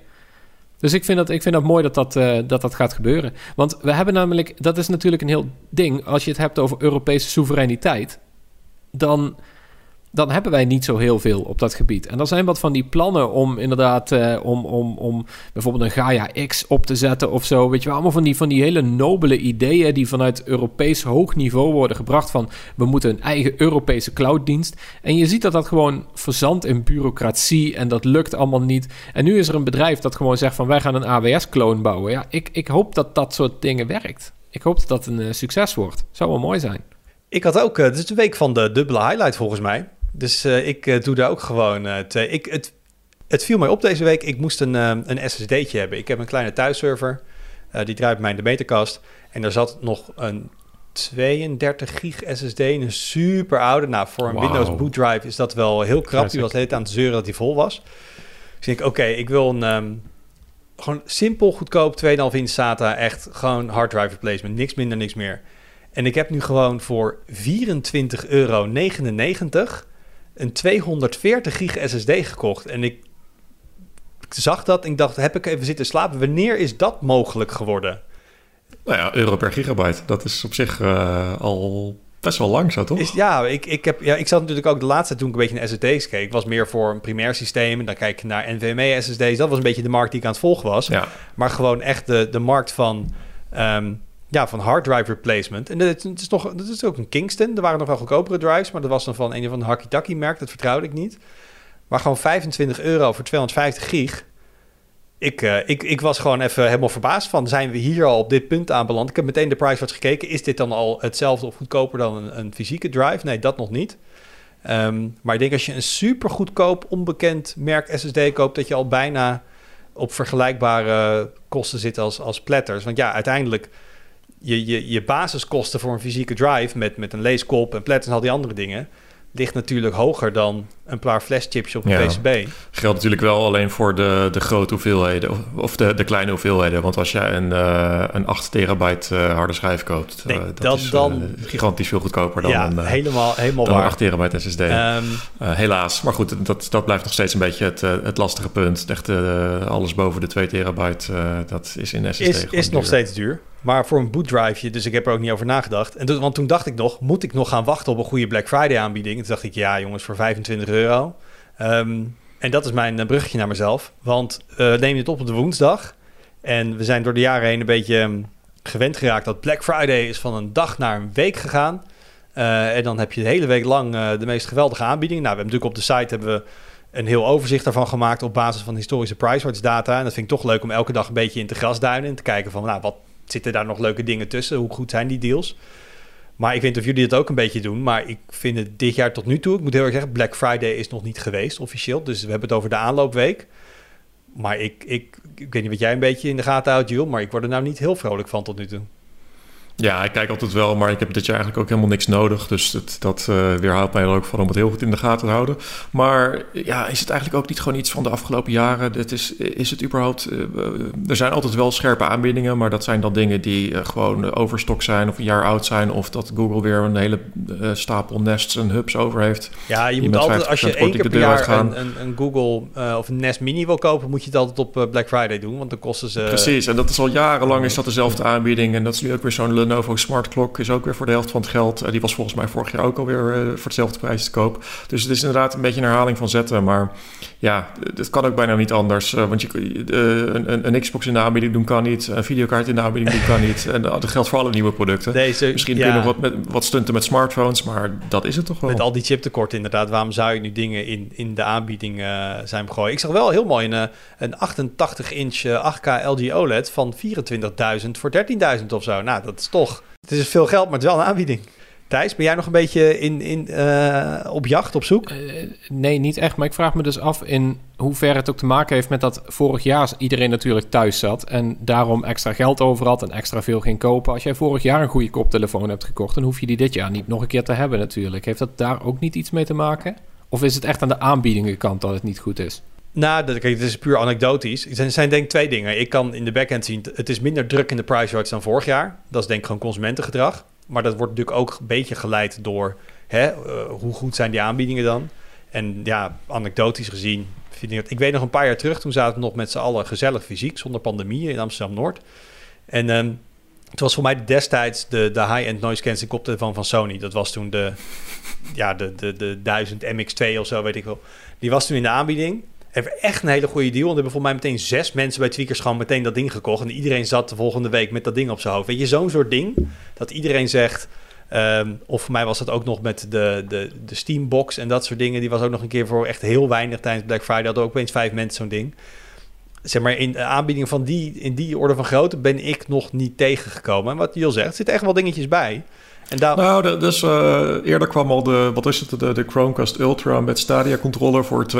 [SPEAKER 1] Dus ik vind dat, ik vind dat mooi dat dat, uh, dat dat gaat gebeuren. Want we hebben namelijk, dat is natuurlijk een heel ding. Als je het hebt over Europese soevereiniteit, dan dan hebben wij niet zo heel veel op dat gebied. En er zijn wat van die plannen om inderdaad, uh, om, om, om bijvoorbeeld een Gaia X op te zetten of zo. Weet je wel, allemaal van die, van die hele nobele ideeën die vanuit Europees hoog niveau worden gebracht van we moeten een eigen Europese clouddienst. En je ziet dat dat gewoon verzandt in bureaucratie en dat lukt allemaal niet. En nu is er een bedrijf dat gewoon zegt van wij gaan een AWS-clone bouwen. Ja, ik, ik hoop dat dat soort dingen werkt. Ik hoop dat dat een uh, succes wordt. Zou wel mooi zijn.
[SPEAKER 2] Ik had ook, uh, dit is de week van de dubbele highlight volgens mij. Dus uh, ik uh, doe daar ook gewoon uh, twee. Ik, het, het viel mij op deze week. Ik moest een, een SSD'tje hebben. Ik heb een kleine thuisserver. die draait mij in de meterkast. En er zat nog een 32 gig SSD. Een super oude. Nou, voor een wow. Windows boot drive is dat wel heel krap. Die was het aan het zeuren dat hij vol was. Dus ik oké, okay, ik wil een... Um, gewoon simpel, goedkoop, 2,5 inch SATA. Echt gewoon hard drive replacement. Niks minder, niks meer. En ik heb nu gewoon voor 24,99 euro een 240 gig SSD gekocht. En ik, ik zag dat en ik dacht, heb ik even zitten slapen. Wanneer is dat mogelijk geworden?
[SPEAKER 3] Nou ja, euro per gigabyte. Dat is op zich uh, al best wel lang zo, toch?
[SPEAKER 2] Is, ja, ik, ik, heb, ja, ik zat natuurlijk ook de laatste toen ik een beetje naar SSD's keek. Ik was meer voor een primair systeem. En dan kijk ik naar NVMe SSD's. Dat was een beetje de markt die ik aan het volgen was.
[SPEAKER 3] Ja.
[SPEAKER 2] Maar gewoon echt de, de markt van... Um, ja, van hard drive replacement. En het, is nog, dat is ook een Kingston. Er waren nog wel goedkopere drives, maar dat was dan van een van de Hakitaki merk. Dat vertrouwde ik niet. Maar gewoon 25 euro voor 250 gig. Ik, uh, ik, ik was gewoon even helemaal verbaasd van, zijn we hier al op dit punt aanbeland? Ik heb meteen de price wat gekeken. Is dit dan al hetzelfde of goedkoper dan een, fysieke drive? Nee, dat nog niet. Um, maar ik denk als je een super goedkoop, onbekend merk SSD koopt, dat je al bijna op vergelijkbare kosten zit als, als platters. Want ja, uiteindelijk je, je, je basiskosten voor een fysieke drive met, met een leeskop en plat en al die andere dingen ligt natuurlijk hoger dan een paar flashchips op een ja. PCB.
[SPEAKER 3] Geldt natuurlijk wel alleen voor de, de grote hoeveelheden of de, de kleine hoeveelheden. Want als jij een, uh, een 8 terabyte uh, harde schijf koopt, nee, uh, dat is dan, gigantisch veel goedkoper dan,
[SPEAKER 2] ja,
[SPEAKER 3] een,
[SPEAKER 2] helemaal, helemaal
[SPEAKER 3] dan
[SPEAKER 2] waar.
[SPEAKER 3] 8 terabyte SSD. Um, helaas. Maar goed, dat, dat blijft nog steeds een beetje het, het lastige punt. Echt alles boven de 2 terabyte, dat is in SSD
[SPEAKER 2] Is, is nog steeds duur. Maar voor een bootdriveje, dus ik heb er ook niet over nagedacht. En want toen dacht ik nog, moet ik nog gaan wachten op een goede Black Friday aanbieding? Toen dacht ik, ja jongens, voor 25 euro. Um, en dat is mijn bruggetje naar mezelf. Want uh, neem dit op op de woensdag. En we zijn door de jaren heen een beetje um, gewend geraakt dat Black Friday is van een dag naar een week gegaan. Uh, en dan heb je de hele week lang de meest geweldige aanbiedingen. Nou, we hebben natuurlijk op de site hebben we een heel overzicht daarvan gemaakt op basis van historische PriceWatch data. En dat vind ik toch leuk om elke dag een beetje in te grasduinen en te kijken van, nou, wat zitten daar nog leuke dingen tussen? Hoe goed zijn die deals? Maar ik weet niet of jullie dat ook een beetje doen. Maar ik vind het dit jaar tot nu toe... Ik moet heel erg zeggen, Black Friday is nog niet geweest officieel. Dus we hebben het over de aanloopweek. Maar ik, ik, ik weet niet wat jij een beetje in de gaten houdt, Jules. Maar ik word er nou niet heel vrolijk van tot nu toe.
[SPEAKER 3] Ja, ik kijk altijd wel, maar ik heb dit jaar eigenlijk ook helemaal niks nodig. Dus het, dat uh, weerhoudt mij er ook van om het heel goed in de gaten te houden. Maar ja, is het eigenlijk ook niet gewoon iets van de afgelopen jaren? Het is, is het überhaupt... Uh, er zijn altijd wel scherpe aanbiedingen, maar dat zijn dan dingen die uh, gewoon overstok zijn of een jaar oud zijn. Of dat Google weer een hele stapel nests en hubs over heeft.
[SPEAKER 2] Ja, je moet altijd, als je één keer per jaar een, een, een, Google of een Nest Mini wil kopen, moet je het altijd op Black Friday doen, want dan kosten ze...
[SPEAKER 3] Precies, en dat is al jarenlang is dat dezelfde aanbieding. En dat is nu ook weer zo'n Lenovo Smart Clock is ook weer voor de helft van het geld. Uh, die was volgens mij vorig jaar ook alweer uh, voor hetzelfde prijs te koop. Dus het is inderdaad een beetje een herhaling van zetten. Maar ja, het kan ook bijna niet anders. Uh, want je, een, een, Xbox in de aanbieding doen kan niet. Een videokaart in de aanbieding doen kan niet. En dat geldt voor alle nieuwe producten. Deze, Misschien ja. kun je nog wat, met, wat stunten met smartphones, maar dat is het toch wel.
[SPEAKER 2] Met al die chiptekorten inderdaad. Waarom zou je nu dingen in, in de aanbieding zijn gegooid? Ik zag wel heel mooi een, een 88-inch 8K LG OLED van 24.000 voor 13.000 of zo. Nou, dat is toch... Het is veel geld, maar het is wel een aanbieding. Thijs, ben jij nog een beetje in, in, uh, op jacht, op zoek?
[SPEAKER 1] Uh, nee, niet echt. Maar ik vraag me dus af in hoeverre het ook te maken heeft met dat vorig jaar iedereen natuurlijk thuis zat en daarom extra geld over had en extra veel ging kopen. Als jij vorig jaar een goede koptelefoon hebt gekocht, dan hoef je die dit jaar niet nog een keer te hebben natuurlijk. Heeft dat daar ook niet iets mee te maken? Of is het echt aan de aanbiedingenkant dat het niet goed is?
[SPEAKER 2] Nou, dat, kijk, het is puur anekdotisch. Er zijn, denk ik twee dingen. Ik kan in de backend zien, het is minder druk in de price charts dan vorig jaar. Dat is denk ik gewoon consumentengedrag. Maar dat wordt natuurlijk ook een beetje geleid door hè, eh, hoe goed zijn die aanbiedingen dan. En ja, anekdotisch gezien vind ik dat... Ik weet nog een paar jaar terug, toen zaten we nog met z'n allen gezellig fysiek, zonder pandemie in Amsterdam-Noord. En um, het was voor mij destijds de, de high-end noise cancelling koptelefoon van Sony. Dat was toen de, ja, de, de, de 1000 MX2 of zo, weet ik wel. Die was toen in de aanbieding. Hebben echt een hele goede deal. En hebben voor mij meteen zes mensen bij Tweakers gewoon meteen dat ding gekocht. En iedereen zat de volgende week met dat ding op zijn hoofd. Weet je, zo'n soort ding. Dat iedereen zegt... Um, of voor mij was dat ook nog met de, de, de Steambox en dat soort dingen. Die was ook nog een keer voor echt heel weinig tijdens Black Friday. Hadden ook opeens vijf mensen zo'n ding. Zeg maar, in de aanbieding van die, in die orde van grootte ben ik nog niet tegengekomen. En wat Jill zegt, er zitten echt wel dingetjes bij.
[SPEAKER 3] En daar... Nou, dus uh, eerder kwam al de, wat is het, de, de Chromecast Ultra met Stadia controller voor 22,5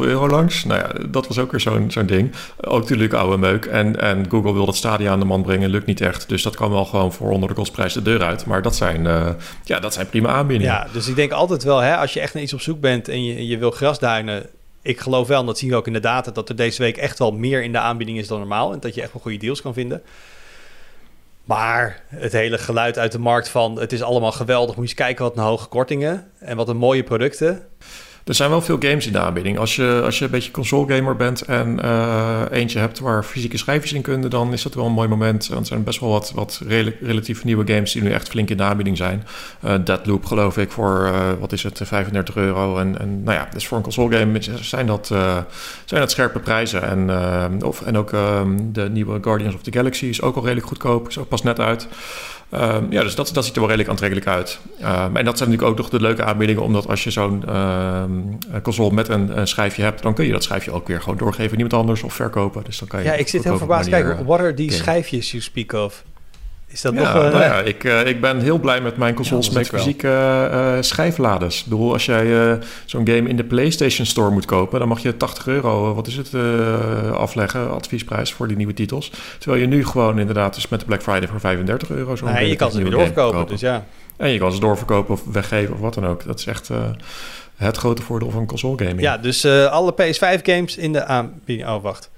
[SPEAKER 3] euro langs. Nou ja, dat was ook weer zo'n zo'n ding. Ook natuurlijk oude meuk. En, en Google wil dat Stadia aan de man brengen, lukt niet echt. Dus dat kwam wel gewoon voor onder de kostprijs de deur uit. Maar dat zijn, uh, ja, dat zijn prima aanbiedingen.
[SPEAKER 2] Ja, dus ik denk altijd wel, hè, als je echt naar iets op zoek bent en je, je wil grasduinen... Ik geloof wel, en dat zien we ook in de data, dat er deze week echt wel meer in de aanbieding is dan normaal. En dat je echt wel goede deals kan vinden. Maar het hele geluid uit de markt van het is allemaal geweldig. Moet je eens kijken wat een hoge kortingen en wat een mooie producten.
[SPEAKER 3] Er zijn wel veel games in de aanbieding. Als je, als je een beetje console gamer bent en uh, eentje hebt waar fysieke schijfjes in kunnen, dan is dat wel een mooi moment. Want er zijn best wel wat, wat relatief nieuwe games die nu echt flink in de aanbieding zijn. Uh, Deadloop geloof ik voor, uh, wat is het, 35 euro. En, en nou ja, dus voor een console game zijn dat, zijn dat scherpe prijzen. En, of, en ook ehm, de nieuwe Guardians of the Galaxy is ook al redelijk goedkoop. Is ook pas net uit. Um, ja, dus dat, dat ziet er wel redelijk aantrekkelijk uit. Um, en dat zijn natuurlijk ook nog de leuke aanbiedingen, omdat als je zo'n um, console met een, een, schijfje hebt, dan kun je dat schijfje ook weer gewoon doorgeven aan iemand anders of verkopen. Dus dan kan je
[SPEAKER 2] ja, ik zit heel verbaasd. Kijk, what are die schijfjes you speak of?
[SPEAKER 3] Is dat ja, nog... Uh, nou ja, ik, uh, ik ben heel blij met mijn consoles met fysieke uh, schijfladers. Ik bedoel, als jij zo'n game in de PlayStation Store moet kopen... dan mag je 80 euro, wat is het, afleggen, adviesprijs voor die nieuwe titels. Terwijl je nu gewoon inderdaad dus met de Black Friday voor 35 euro...
[SPEAKER 2] zo'n nee, je kan ze weer doorverkopen, dus ja.
[SPEAKER 3] En je kan ze doorverkopen of weggeven of wat dan ook. Dat is echt het grote voordeel van console gaming.
[SPEAKER 2] Ja, dus alle PS5 games in de aanbieding... Oh, wacht.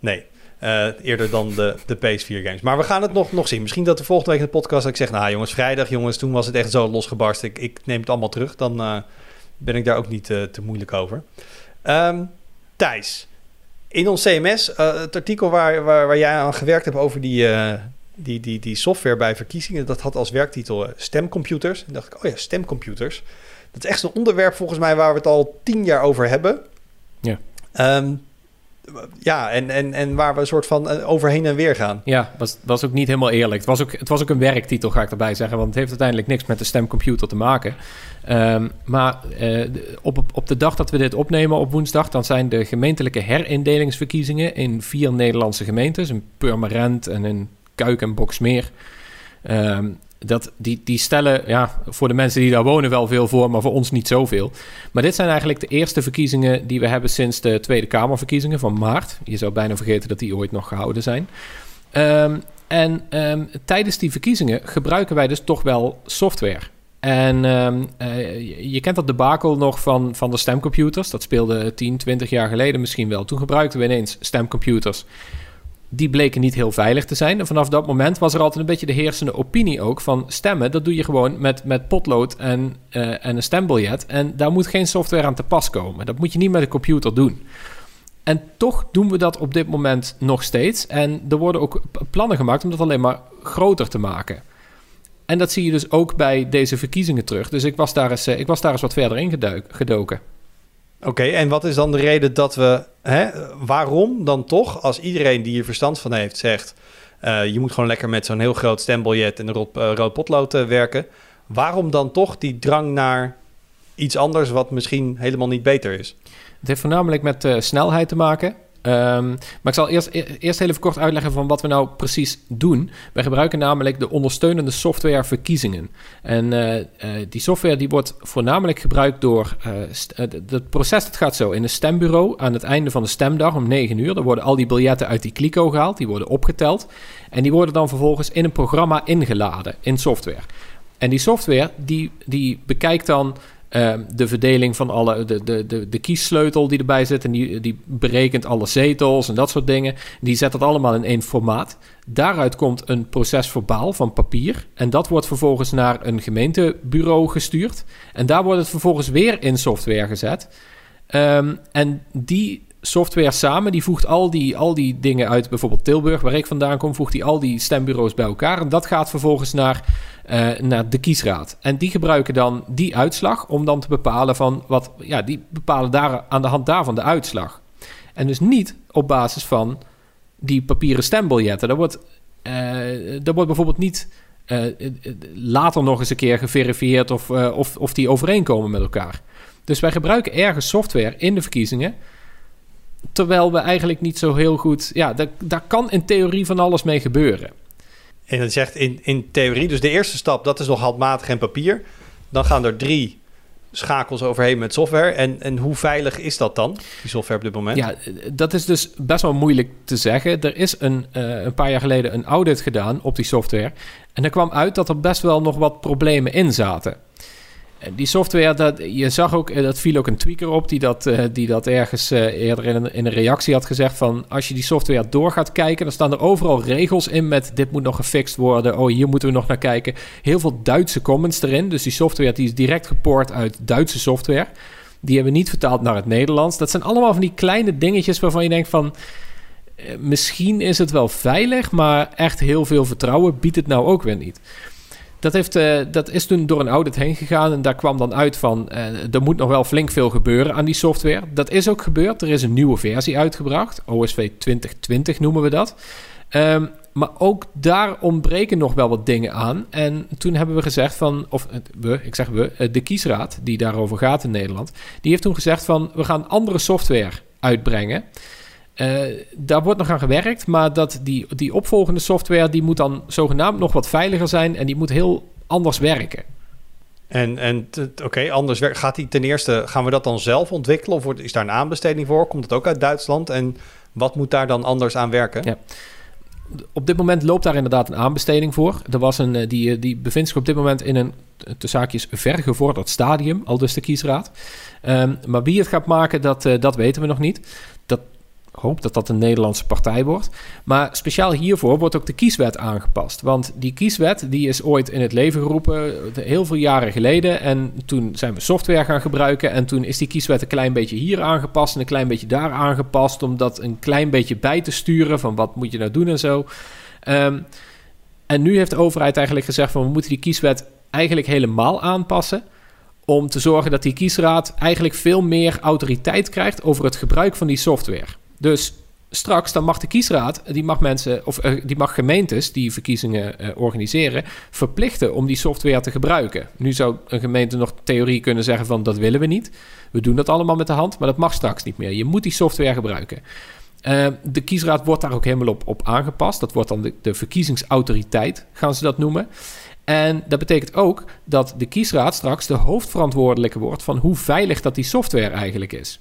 [SPEAKER 2] Nee, uh, eerder dan de, de PS4 games. Maar we gaan het nog, nog zien. Misschien dat de volgende week in de podcast dat ik zeg... nou jongens, vrijdag jongens, toen was het echt zo losgebarst. Ik, ik neem het allemaal terug. Dan uh, ben ik daar ook niet uh, te moeilijk over. Um, Thijs, in ons CMS, het artikel waar, waar, waar, jij aan gewerkt hebt... over die, die, die, die software bij verkiezingen... dat had als werktitel stemcomputers. En dacht ik, oh ja, stemcomputers. Dat is echt een onderwerp volgens mij... waar we het al tien jaar over hebben.
[SPEAKER 1] Ja.
[SPEAKER 2] Um, ja, en, en, en waar we een soort van eh, overheen en weer gaan.
[SPEAKER 1] Ja, was, was ook niet helemaal eerlijk. Het was ook, het was ook een werktitel, ga ik erbij zeggen. Want het heeft uiteindelijk niks met de stemcomputer te maken. Um, maar uh, op, op de dag dat we dit opnemen op woensdag... dan zijn de gemeentelijke herindelingsverkiezingen... in vier Nederlandse gemeentes. In Purmerend en in Kuik en Boksmeer. Um, dat, die, die stellen ja, voor de mensen die daar wonen wel veel voor, maar voor ons niet zoveel. Maar dit zijn eigenlijk de eerste verkiezingen die we hebben sinds de Tweede Kamerverkiezingen van maart. Je zou bijna vergeten dat die ooit nog gehouden zijn. Um, en um, tijdens die verkiezingen gebruiken wij dus toch wel software. En um, uh, je kent dat debakel nog van, van de stemcomputers. Dat speelde 10, 20 jaar geleden misschien wel. Toen gebruikten we ineens stemcomputers die bleken niet heel veilig te zijn. En vanaf dat moment was er altijd een beetje de heersende opinie ook van stemmen. Dat doe je gewoon met, met potlood en, uh, en een stembiljet. En daar moet geen software aan te pas komen. Dat moet je niet met een computer doen. En toch doen we dat op dit moment nog steeds. En er worden ook plannen gemaakt om dat alleen maar groter te maken. En dat zie je dus ook bij deze verkiezingen terug. Dus ik was daar eens, eh, ik was daar eens wat verder in gedoken.
[SPEAKER 2] Oké, en wat is dan de reden dat we... Hè, waarom dan toch, als iedereen die hier verstand van heeft zegt... Uh, je moet gewoon lekker met zo'n heel groot stembiljet en rood, uh, rood potlood uh, werken... waarom dan toch die drang naar iets anders wat misschien helemaal niet beter is?
[SPEAKER 1] Het heeft voornamelijk met snelheid te maken. Ehm, maar ik zal eerst, e-, eerst even kort uitleggen van wat we nou precies doen. Wij gebruiken namelijk de ondersteunende software verkiezingen. En uh, uh, die software die wordt voornamelijk gebruikt door... Het proces dat gaat zo. In een stembureau aan het einde van de stemdag om 9 uur... dan worden al die biljetten uit die kliko gehaald. Die worden opgeteld. En die worden dan vervolgens in een programma ingeladen in software. En die software die, die bekijkt dan uh, de verdeling van alle, de, de, de, de kiessleutel die erbij zit. En die, die berekent alle zetels en dat soort dingen. Die zet dat allemaal in één formaat. Daaruit komt een procesverbaal van papier. En dat wordt vervolgens naar een gemeentebureau gestuurd. En daar wordt het vervolgens weer in software gezet. Um, en die software samen, die voegt al die, al die dingen uit, bijvoorbeeld Tilburg, waar ik vandaan kom, voegt die al die stembureaus bij elkaar. En dat gaat vervolgens naar, uh, naar de kiesraad. En die gebruiken dan die uitslag om dan te bepalen van wat, ja, die bepalen daar aan de hand daarvan de uitslag. En dus niet op basis van die papieren stembiljetten. Dat wordt, uh, dat wordt bijvoorbeeld niet uh, later nog eens een keer geverifieerd of, of, of die overeenkomen met elkaar. Dus wij gebruiken ergens software in de verkiezingen Terwijl we eigenlijk niet zo heel goed. Ja, daar, daar kan in theorie van alles mee gebeuren.
[SPEAKER 2] En dat zegt in, in theorie, dus de eerste stap, dat is nog handmatig en papier. Dan gaan er drie schakels overheen met software. En, en hoe veilig is dat dan, die software op dit moment?
[SPEAKER 1] Ja, dat is dus best wel moeilijk te zeggen. Er is een, uh, een paar jaar geleden een audit gedaan op die software. En er kwam uit dat er best wel nog wat problemen in zaten die software, dat, je zag ook, eh, dat viel ook een tweaker op die dat, uh, die dat ergens eerder in een, in een reactie had gezegd van als je die software door gaat kijken, dan staan er overal regels in met dit moet nog gefixt worden, oh hier moeten we nog naar kijken. Heel veel Duitse comments erin, dus die software die is direct gepoord uit Duitse software. Die hebben we niet vertaald naar het Nederlands. Dat zijn allemaal van die kleine dingetjes waarvan je denkt van misschien is het wel veilig, maar echt heel veel vertrouwen biedt het nou ook weer niet. Dat, heeft, uh, dat is toen door een audit heen gegaan en daar kwam dan uit van uh, er moet nog wel flink veel gebeuren aan die software. Dat is ook gebeurd. Er is een nieuwe versie uitgebracht, OSV 2020 noemen we dat. Um, maar ook daar ontbreken nog wel wat dingen aan. En toen hebben we gezegd van, of eh, we, ik zeg we, de kiesraad die daarover gaat in Nederland, die heeft toen gezegd van we gaan andere software uitbrengen. Uh, daar wordt nog aan gewerkt, maar dat die, die opvolgende software die moet dan zogenaamd nog wat veiliger zijn en die moet heel anders werken.
[SPEAKER 2] En, en oké, okay, anders gaat die ten eerste, gaan we dat dan zelf ontwikkelen of is daar een aanbesteding voor? Komt het ook uit Duitsland? En wat moet daar dan anders aan werken?
[SPEAKER 1] Ja. Op dit moment loopt daar inderdaad een aanbesteding voor. Er was een, eh, die, die bevindt zich op dit moment in een te zaakjes vergevorderd stadium, al dus de kiesraad. Um, maar wie het gaat maken, dat, uh, dat weten we nog niet. Dat hoop dat dat een Nederlandse partij wordt. Maar speciaal hiervoor wordt ook de kieswet aangepast. Want die kieswet die is ooit in het leven geroepen, heel veel jaren geleden. En toen zijn we software gaan gebruiken. En toen is die kieswet een klein beetje hier aangepast en een klein beetje daar aangepast. Om dat een klein beetje bij te sturen van wat moet je nou doen en zo. Um, en nu heeft de overheid eigenlijk gezegd van we moeten die kieswet eigenlijk helemaal aanpassen om te zorgen dat die kiesraad eigenlijk veel meer autoriteit krijgt over het gebruik van die software. Dus straks dan mag de kiesraad, die mag mensen of uh, die mag gemeentes die verkiezingen uh, organiseren, verplichten om die software te gebruiken. Nu zou een gemeente nog theorie kunnen zeggen van dat willen we niet. We doen dat allemaal met de hand, maar dat mag straks niet meer. Je moet die software gebruiken. Uh, de kiesraad wordt daar ook helemaal op, op aangepast. Dat wordt dan de, de verkiezingsautoriteit, gaan ze dat noemen. En dat betekent ook dat de kiesraad straks de hoofdverantwoordelijke wordt van hoe veilig dat die software eigenlijk is.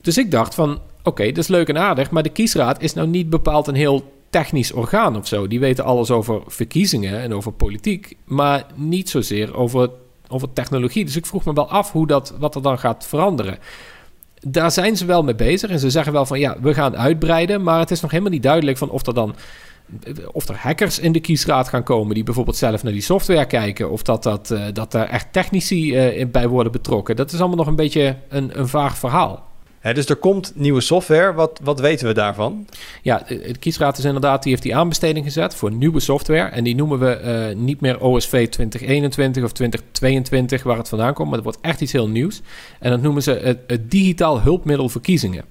[SPEAKER 1] Dus ik dacht van, oké, dat is leuk en aardig, maar de kiesraad is nou niet bepaald een heel technisch orgaan of zo. Die weten alles over verkiezingen en over politiek, maar niet zozeer over, over technologie. Dus ik vroeg me wel af hoe dat, wat er dan gaat veranderen. Daar zijn ze wel mee bezig en ze zeggen wel van ja, we gaan uitbreiden, maar het is nog helemaal niet duidelijk van of er dan of er hackers in de kiesraad gaan komen die bijvoorbeeld zelf naar die software kijken, of dat, dat, uh, dat er echt technici uh, bij worden betrokken. Dat is allemaal nog een beetje een, een vaag verhaal
[SPEAKER 2] dus er komt nieuwe software. Wat, wat weten we daarvan?
[SPEAKER 1] Ja, de kiesraad is inderdaad, die heeft die aanbesteding gezet voor nieuwe software. En die noemen we uh, niet meer OSV 2021 of 2022, waar het vandaan komt. Maar het wordt echt iets heel nieuws. En dat noemen ze het, het digitaal hulpmiddel verkiezingen.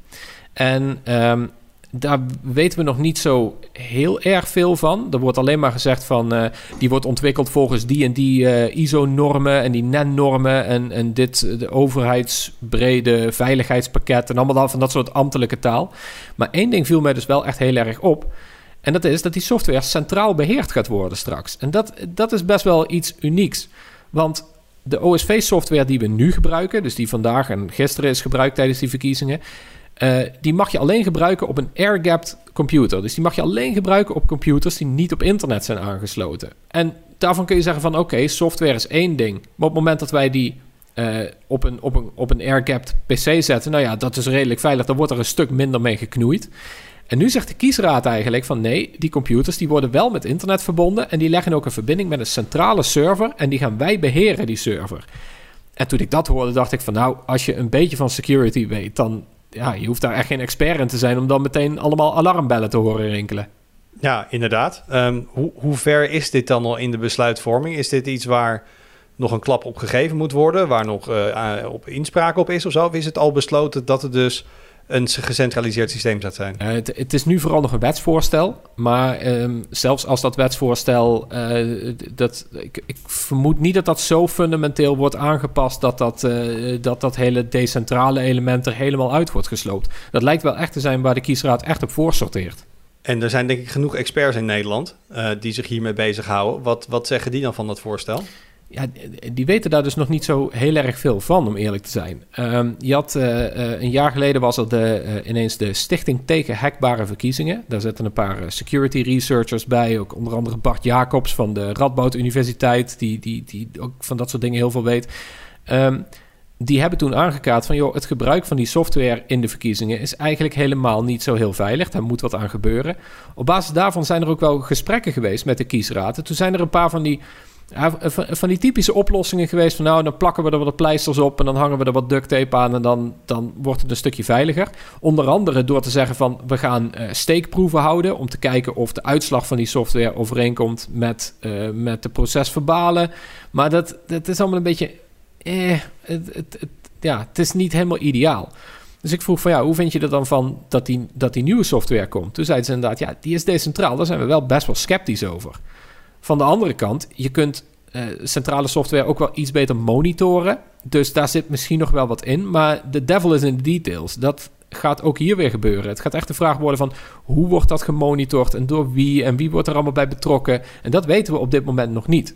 [SPEAKER 1] En um, daar weten we nog niet zo heel erg veel van. Er wordt alleen maar gezegd van uh, die wordt ontwikkeld volgens die en die uh, ISO-normen en die NEN-normen en, en dit de overheidsbrede veiligheidspakket en allemaal van dat soort ambtelijke taal. Maar één ding viel mij dus wel echt heel erg op. En dat is dat die software centraal beheerd gaat worden straks. En dat, dat is best wel iets unieks. Want de OSV-software die we nu gebruiken, dus die vandaag en gisteren is gebruikt tijdens die verkiezingen, uh, die mag je alleen gebruiken op een air-gapped computer. Dus die mag je alleen gebruiken op computers die niet op internet zijn aangesloten. En daarvan kun je zeggen van oké, software is één ding. Maar op het moment dat wij die uh, op een, op een, op een air-gapped PC zetten, nou ja, dat is redelijk veilig. Dan wordt er een stuk minder mee geknoeid. En nu zegt de kiesraad eigenlijk van nee, die computers die worden wel met internet verbonden en die leggen ook een verbinding met een centrale server en die gaan wij beheren, die server. En toen ik dat hoorde, dacht ik van nou, als je een beetje van security weet, dan ja, je hoeft daar echt geen expert in te zijn om dan meteen allemaal alarmbellen te horen rinkelen.
[SPEAKER 2] Ja, inderdaad. Um, hoe, hoe ver is dit dan al in de besluitvorming? Is dit iets waar nog een klap op gegeven moet worden, waar nog uh, op inspraak op is of zo? Of is het al besloten dat het dus een gecentraliseerd systeem zou zijn?
[SPEAKER 1] Uh, het, het, is nu vooral nog een wetsvoorstel. Maar um, zelfs als dat wetsvoorstel. Uh, dat, ik, ik, vermoed niet dat dat zo fundamenteel wordt aangepast. dat dat, uh, dat dat hele decentrale element er helemaal uit wordt gesloopt. Dat lijkt wel echt te zijn waar de kiesraad echt op voorsorteert.
[SPEAKER 2] En er zijn denk ik genoeg experts in Nederland die zich hiermee bezighouden. Wat, wat zeggen die dan van dat voorstel?
[SPEAKER 1] Ja, die weten daar dus nog niet zo heel erg veel van, om eerlijk te zijn. Um, je had, uh, uh, een jaar geleden was er de, uh, ineens de Stichting tegen Hackbare Verkiezingen. Daar zitten een paar security researchers bij, ook onder andere Bart Jacobs van de Radboud Universiteit, die, die, die ook van dat soort dingen heel veel weet. Um, die hebben toen aangekaart van, joh, het gebruik van die software in de verkiezingen is eigenlijk helemaal niet zo heel veilig. Daar moet wat aan gebeuren. Op basis daarvan zijn er ook wel gesprekken geweest met de kiesraden. Toen zijn er een paar van die van die typische oplossingen geweest van nou, dan plakken we er wat pleisters op en dan hangen we er wat duct tape aan en dan, dan wordt het een stukje veiliger. Onder andere door te zeggen van we gaan uh, steekproeven houden om te kijken of de uitslag van die software overeenkomt met, uh, met de procesverbalen. Maar dat, dat is allemaal een beetje, eh, het, het, het, ja, het is niet helemaal ideaal. Dus ik vroeg van ja, hoe vind je er dan van dat die, dat die nieuwe software komt? Toen zeiden ze inderdaad, ja, die is decentraal. Daar zijn we wel best wel sceptisch over. Van de andere kant, je kunt uh, centrale software ook wel iets beter monitoren. Dus daar zit misschien nog wel wat in. Maar de devil is in the details. Dat gaat ook hier weer gebeuren. Het gaat echt de vraag worden van hoe wordt dat gemonitord en door wie en wie wordt er allemaal bij betrokken. En dat weten we op dit moment nog niet.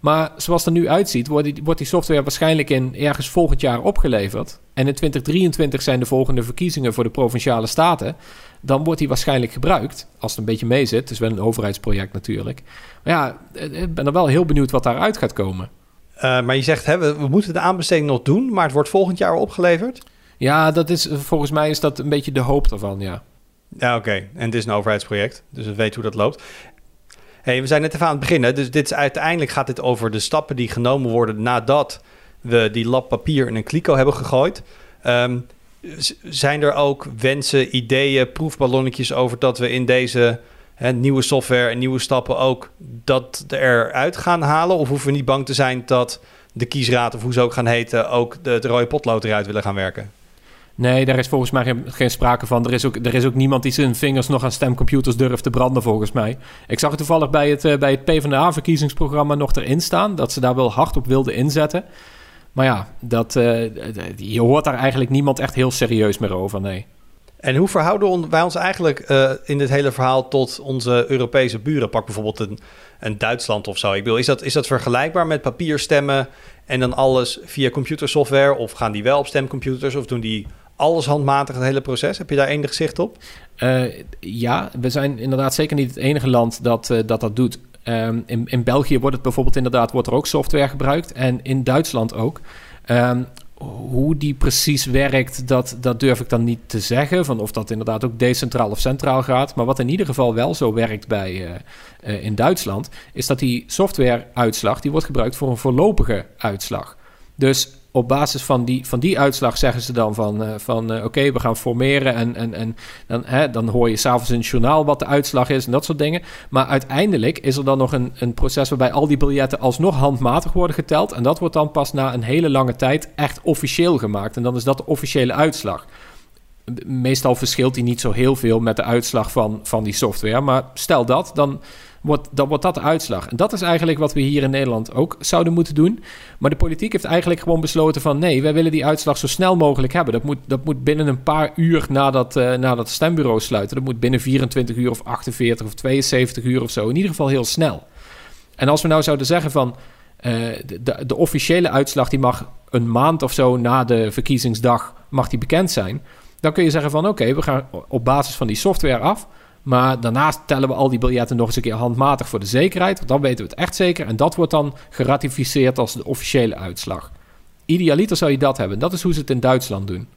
[SPEAKER 1] Maar zoals het er nu uitziet, wordt die, wordt die software waarschijnlijk in ergens volgend jaar opgeleverd. En in 2023 zijn de volgende verkiezingen voor de provinciale staten. Dan wordt die waarschijnlijk gebruikt, als het een beetje mee zit. Het is wel een overheidsproject natuurlijk. Maar ja, ik ben er wel heel benieuwd wat daaruit gaat komen.
[SPEAKER 2] Uh, maar je zegt, hè, we, we, moeten de aanbesteding nog doen, maar het wordt volgend jaar opgeleverd?
[SPEAKER 1] Ja, dat is, volgens mij is dat een beetje de hoop ervan, ja.
[SPEAKER 2] Ja, oké. Okay. En het is een overheidsproject, dus we weten hoe dat loopt. We zijn net even aan het beginnen. Dus dit is, uiteindelijk gaat dit over de stappen die genomen worden nadat we die lab papier in een kliko hebben gegooid. Um, zijn er ook wensen, ideeën, proefballonnetjes over dat we in deze hè, nieuwe software en nieuwe stappen ook dat eruit gaan halen? Of hoeven we niet bang te zijn dat de kiesraad, of hoe ze ook gaan heten, ook de, de rode potlood eruit willen gaan werken?
[SPEAKER 1] Nee, daar is volgens mij geen, sprake van. Er is, ook, er is ook niemand die zijn vingers nog aan stemcomputers durft te branden, volgens mij. Ik zag het toevallig bij het, uh, bij het PvdA-verkiezingsprogramma nog erin staan... dat ze daar wel hard op wilden inzetten. Maar ja, dat, uh, je hoort daar eigenlijk niemand echt heel serieus meer over, nee.
[SPEAKER 2] En hoe verhouden wij ons eigenlijk uh, in dit hele verhaal tot onze Europese buren? Pak bijvoorbeeld een, een Duitsland of zo. Ik bedoel, is dat, is dat vergelijkbaar met papierstemmen en dan alles via computersoftware? Of gaan die wel op stemcomputers of doen die alles handmatig het hele proces? Heb je daar enig zicht op?
[SPEAKER 1] Uh, ja, we zijn inderdaad zeker niet het enige land dat uh, dat, dat doet. Um, in, in België wordt het bijvoorbeeld inderdaad wordt er ook software gebruikt en in Duitsland ook. Um, hoe die precies werkt, dat, dat durf ik dan niet te zeggen. Van of dat inderdaad ook decentraal of centraal gaat. Maar wat in ieder geval wel zo werkt bij, uh, in Duitsland, is dat die softwareuitslag die wordt gebruikt voor een voorlopige uitslag. Dus op basis van die, van die uitslag zeggen ze dan van, uh, van uh, oké, we gaan formeren en, en, en dan, hè, dan hoor je s'avonds in het journaal wat de uitslag is en dat soort dingen. Maar uiteindelijk is er dan nog een, een proces waarbij al die biljetten alsnog handmatig worden geteld en dat wordt dan pas na een hele lange tijd echt officieel gemaakt en dan is dat de officiële uitslag. meestal verschilt die niet zo heel veel met de uitslag van, van die software. Maar stel dat, dan dan wordt dat de uitslag. En dat is eigenlijk wat we hier in Nederland ook zouden moeten doen. Maar de politiek heeft eigenlijk gewoon besloten van... nee, wij willen die uitslag zo snel mogelijk hebben. Dat moet, dat moet binnen een paar uur nadat, uh, nadat de stembureaus sluiten. Dat moet binnen 24 uur of 48 of 72 uur of zo. In ieder geval heel snel. En als we nou zouden zeggen van... Uh, de, de, officiële uitslag die mag een maand of zo na de verkiezingsdag mag die bekend zijn. Dan kun je zeggen van oké, we gaan op basis van die software af. Maar daarnaast tellen we al die biljetten nog eens een keer handmatig voor de zekerheid. Want dan weten we het echt zeker. En dat wordt dan geratificeerd als de officiële uitslag. Idealiter zou je dat hebben. Dat is hoe ze het in Duitsland doen.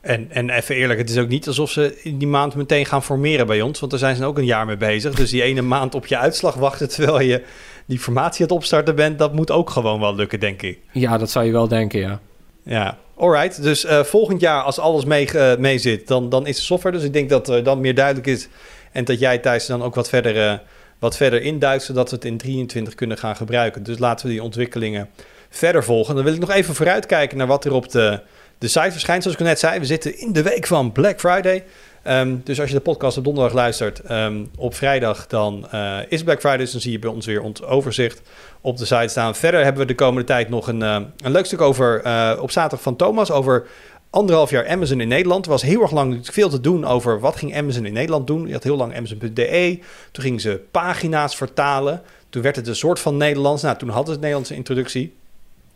[SPEAKER 2] En, en even eerlijk, het is ook niet alsof ze in die maand meteen gaan formeren bij ons. Want daar zijn ze ook een jaar mee bezig. Dus die ene maand op je uitslag wachten terwijl je die formatie aan het opstarten bent, dat moet ook gewoon wel lukken, denk ik.
[SPEAKER 1] Ja, dat zou je wel denken, ja.
[SPEAKER 2] Ja, alright. Dus uh, volgend jaar, als alles mee, uh, mee zit, dan, dan is de software. Dus ik denk dat uh, dan meer duidelijk is. En dat jij thuis dan ook wat verder, wat verder induikt, zodat we het in 23 kunnen gaan gebruiken. Dus laten we die ontwikkelingen verder volgen. Dan wil ik nog even vooruitkijken naar wat er op de, de site verschijnt. Zoals ik net zei, we zitten in de week van Black Friday. Um, dus als je de podcast op donderdag luistert, um, op vrijdag dan uh, is Black Friday. Dus dan zie je bij ons weer ons overzicht op de site staan. Verder hebben we de komende tijd nog een, uh, een leuk stuk over uh, op zaterdag van Thomas over anderhalf jaar Amazon in Nederland. Er was heel erg lang veel te doen over wat ging Amazon in Nederland doen. Je had heel lang Amazon.de. Toen gingen ze pagina's vertalen. Toen werd het een soort van Nederlands. Nou, toen hadden ze het Nederlandse introductie.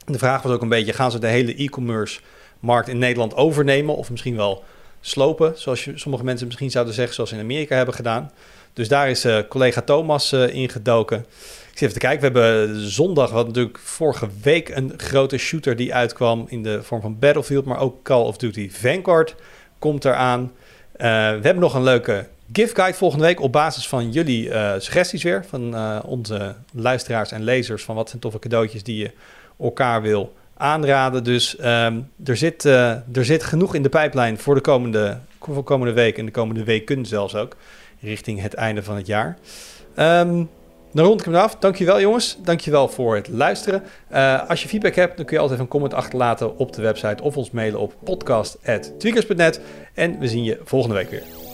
[SPEAKER 2] De vraag was ook een beetje, gaan ze de hele e-commerce markt in Nederland overnemen? Of misschien wel slopen, zoals sommige mensen misschien zouden zeggen, zoals in Amerika hebben gedaan. Dus daar is uh, collega Thomas uh, ingedoken. Ik zit even te kijken. We hebben zondag, wat natuurlijk vorige week een grote shooter die uitkwam in de vorm van Battlefield, maar ook Call of Duty Vanguard komt eraan. We hebben nog een leuke gift guide volgende week op basis van jullie suggesties weer, van onze luisteraars en lezers, van wat zijn toffe cadeautjes die je elkaar wil aanraden. Dus um, er, zit, uh, er zit genoeg in de pijplijn voor de komende, voor de komende week en de komende weken zelfs ook. Richting het einde van het jaar. Um, dan rond ik hem af. Dankjewel jongens. Dankjewel voor het luisteren. Uh, als je feedback hebt, dan kun je altijd een comment achterlaten op de website of ons mailen op podcast.tweakers.net. En we zien je volgende week weer.